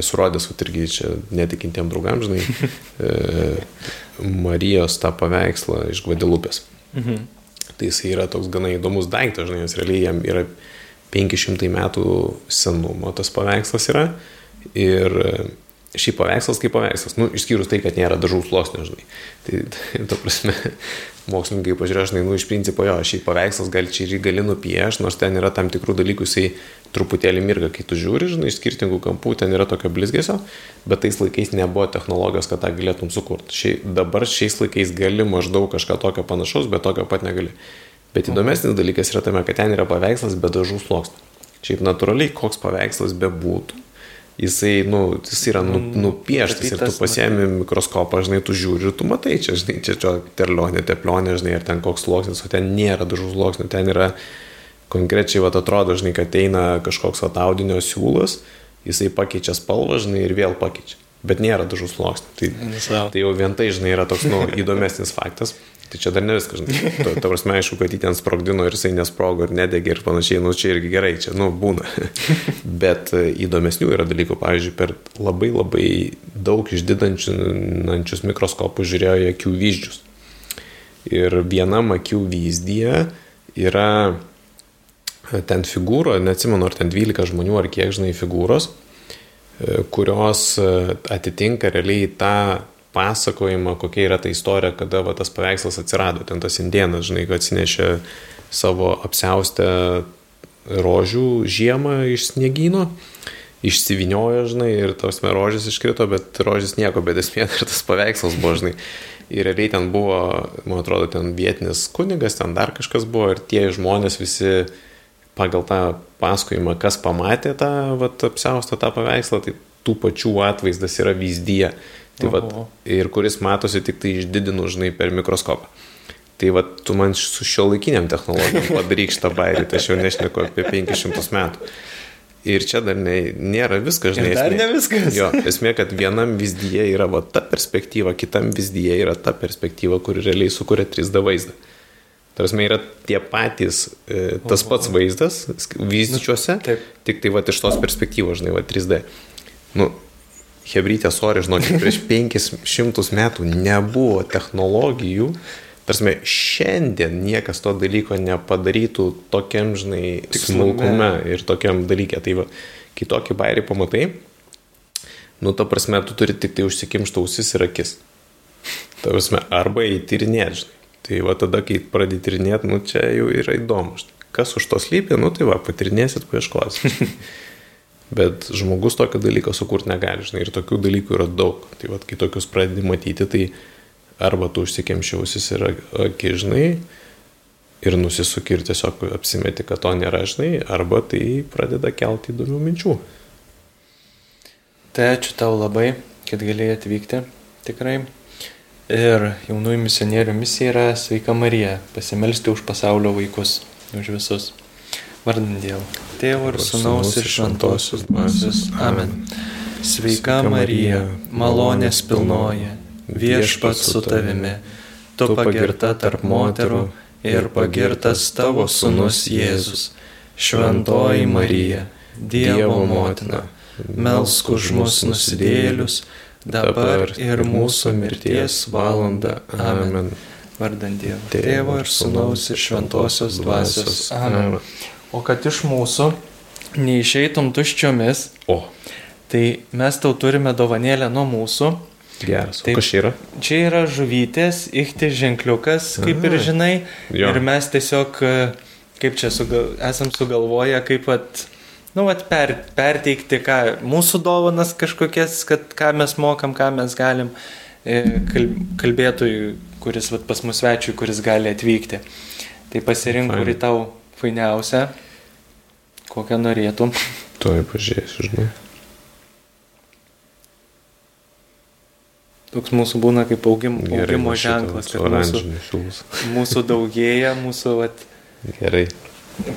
Speaker 3: esu rodęs, va, irgi čia netikintiem draugam, žinai, e, Marijos tą paveikslą iš Gvadelupės. Mhm. Tai jis yra toks gana įdomus daiktas, žinai, nes realiai jam yra 500 metų senumo tas paveikslas yra. Ir šiaip paveikslas kaip paveikslas, nu, išskyrus tai, kad nėra dažų sluoksnio, žinai. Tai, to prasme, mokslininkai pažiūrėjo, žinai, nu, iš principo jo, šiaip paveikslas gali čia ir gali nupiešti, nors ten yra tam tikrų dalykų, jisai truputėlį mirga, kai tu žiūri, žinai, iš skirtingų kampų, ten yra tokio blizgesio, bet tais laikais nebuvo technologijos, kad tą galėtum sukurti. Šiai, dabar šiais laikais gali maždaug kažką tokio panašaus, bet tokio pat negali. Bet įdomesnis dalykas yra tame, kad ten yra paveikslas be dažų sluoksnio. Šiaip natūraliai, koks paveikslas bebūtų, jisai, nu, jis yra nu, mm, nupieštas ir tu pasiemi mikroskopą, žinai, tu žiūri ir tu matai, čia, žinai, čia čia terlionė, teplionė, žinai, ar ten koks sluoksnis, o ten nėra dažų sluoksnių, ten yra konkrečiai, va, atrodo, žinai, kad eina kažkoks va, audinio siūlas, jisai pakeičia spalvą, žinai, ir vėl pakeičia. Bet nėra dažų sluoksnių. Tai, tai jau vien tai, žinai, yra toks, nu, įdomesnis faktas. Tai čia dar ne viskas, žinai. Ta, ta prasme, aišku, kad jį ten sprogdino ir jisai nesprogo ir nedegė ir panašiai, nu čia irgi gerai, čia, nu, būna. Bet e, įdomesnių yra dalykų, pavyzdžiui, per labai labai daug išdidančius mikroskopus žiūrėjo į akių vyzdžius. Ir vienam akių vyzdyje yra e, ten figūro, neatsimenu, ar ten 12 žmonių, ar kiek, žinai, figūros, e, kurios atitinka realiai tą pasakojimą, kokia yra ta istorija, kada va, tas paveikslas atsirado. Ten tas indienas, žinai, kad atsinešė savo apsiaustę rožių žiemą iš sniegyno išsiviniojo, žinai, ir tos rožės iškrito, bet rožės nieko, bet esmė ir tas paveikslas buvo, žinai. Ir realiai ten buvo, man atrodo, ten vietinis kunigas, ten dar kažkas buvo ir tie žmonės visi pagal tą pasakojimą, kas pamatė tą vat, apsiaustą tą paveikslą, tai tų pačių atvaizdas yra vyzdyje. Tai vat, ir kuris matosi tik tai išdidinu, žinai, per mikroskopą. Tai va, tu man su šio laikiniam technologijom padaryk šitą bairį, tai aš jau nešneku apie 500 metų. Ir čia dar ne, nėra viskas, žinai.
Speaker 2: Ir dar
Speaker 3: esmė,
Speaker 2: ne viskas.
Speaker 3: Jo, esmė, kad vienam vyzdyje yra va, ta perspektyva, kitam vyzdyje yra ta perspektyva, kuri realiai sukuria 3D vaizdą. Tarsi yra tie patys, e, tas pats vaizdas vyzdžiuose,
Speaker 2: Nu, taip.
Speaker 3: tik tai va iš tos perspektyvos, žinai, va 3D. Nu, Hebrytė, sorry, žinokit, prieš 500 metų nebuvo technologijų. Tarsi, šiandien niekas to dalyko nepadarytų tokiam, žinai, smulkume ir tokiam dalykė. Tai va, kai tokį bairį pamatai, nu, ta prasme, tu turi tik tai užsikimšti ausis ir akis. Ta prasme, arba įtirinėti, žinai. Tai va tada, kai pradedi tyrinėti, nu, čia jau yra įdomu. Žinai. Kas už to slypi, nu, tai va, patirnėsit, paieškosit. Bet žmogus tokio dalyko sukurti negali, žinai, ir tokių dalykų yra daug. Tai vad, kai tokius pradedi matyti, tai arba tu užsikemšiausis ir akį, žinai, ir nusisuki ir tiesiog apsimeti, kad to nėra, žinai, arba tai pradeda kelti įdomių minčių.
Speaker 2: Tai ačiū tau labai, kad galėjai atvykti, tikrai. Ir jaunųjų misionierių misija yra Sveika Marija, pasimelsti už pasaulio vaikus, už visus. Vardant Dievą. Tėvų ir Sūnaus ir Šventosios dvasios. Amen. Sveika Marija, malonės pilnoji, viešpats su tavimi, tu pagirta tarp moterų ir pagirtas tavo Sūnus Jėzus. Šventoji Marija, Dievo motina, melsk už mus nusidėlius, dabar ir mūsų mirties valanda. Amen. Vardant Dievo. Tėvo ir Sūnaus ir Šventosios dvasios. Amen. O kad iš mūsų neišeitum tuščiomis,
Speaker 3: O,
Speaker 2: tai mes tau turime dovanėlę nuo mūsų.
Speaker 3: geras. O
Speaker 2: Taip.
Speaker 3: kas čia yra?
Speaker 2: Čia yra žuvytės, ichti ženkliukas, kaip ir žinai.
Speaker 3: Jo.
Speaker 2: Ir mes tiesiog, e, kaip čia sugal, esam sugalvoję, kaip at, nu, at per, perteikti, ką mūsų dovanas kažkokias, kad ką mes mokam, ką mes galim e, kal- kalbėtojui, kuris vat, pas mus svečiui, kuris gali atvykti. Tai pasirink, kuri tau fainiausia, kokią norėtum.
Speaker 3: Tuoj pažiūrėsiu, žinai.
Speaker 2: Toks mūsų būna kaip augim,
Speaker 3: Gerai,
Speaker 2: augimo
Speaker 3: šitą
Speaker 2: ženklas, kad mūsų, mūsų daugėja, mūsų vat,
Speaker 3: Gerai.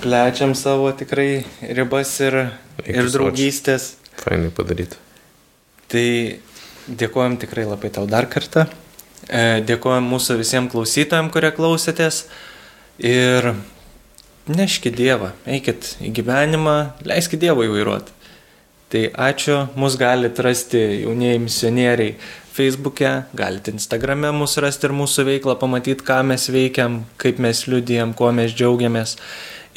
Speaker 2: plečiam savo tikrai ribas ir,
Speaker 3: Eik
Speaker 2: ir draugystės.
Speaker 3: Fainai padaryti.
Speaker 2: Tai dėkojom tikrai labai tau dar kartą. E, Dėkojom mūsų visiems klausytojams, kurie klausėtės. Ir neškit Dievą, eikit į gyvenimą, leiskit Dievą įvairuoti. Tai ačiū, mus galite rasti jaunieji misionieriai Facebook'e, galite Instagram'e mūsų rasti ir mūsų veiklą, pamatyti, ką mes veikiam, kaip mes liudijam, kuo mes džiaugiamės.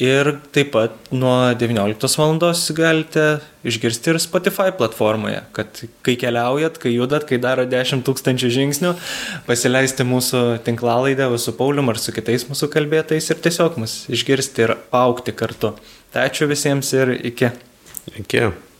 Speaker 2: Ir taip pat nuo 19 val. galite išgirsti ir Spotify platformoje, kad kai keliaujat, kai judat, kai daro 10 tūkstančių žingsnių, pasileisti mūsų tinklalaidę su Paulium ar su kitais mūsų kalbėtais ir tiesiog mus išgirsti ir aukti kartu. Tai ačiū visiems ir iki.
Speaker 3: Iki.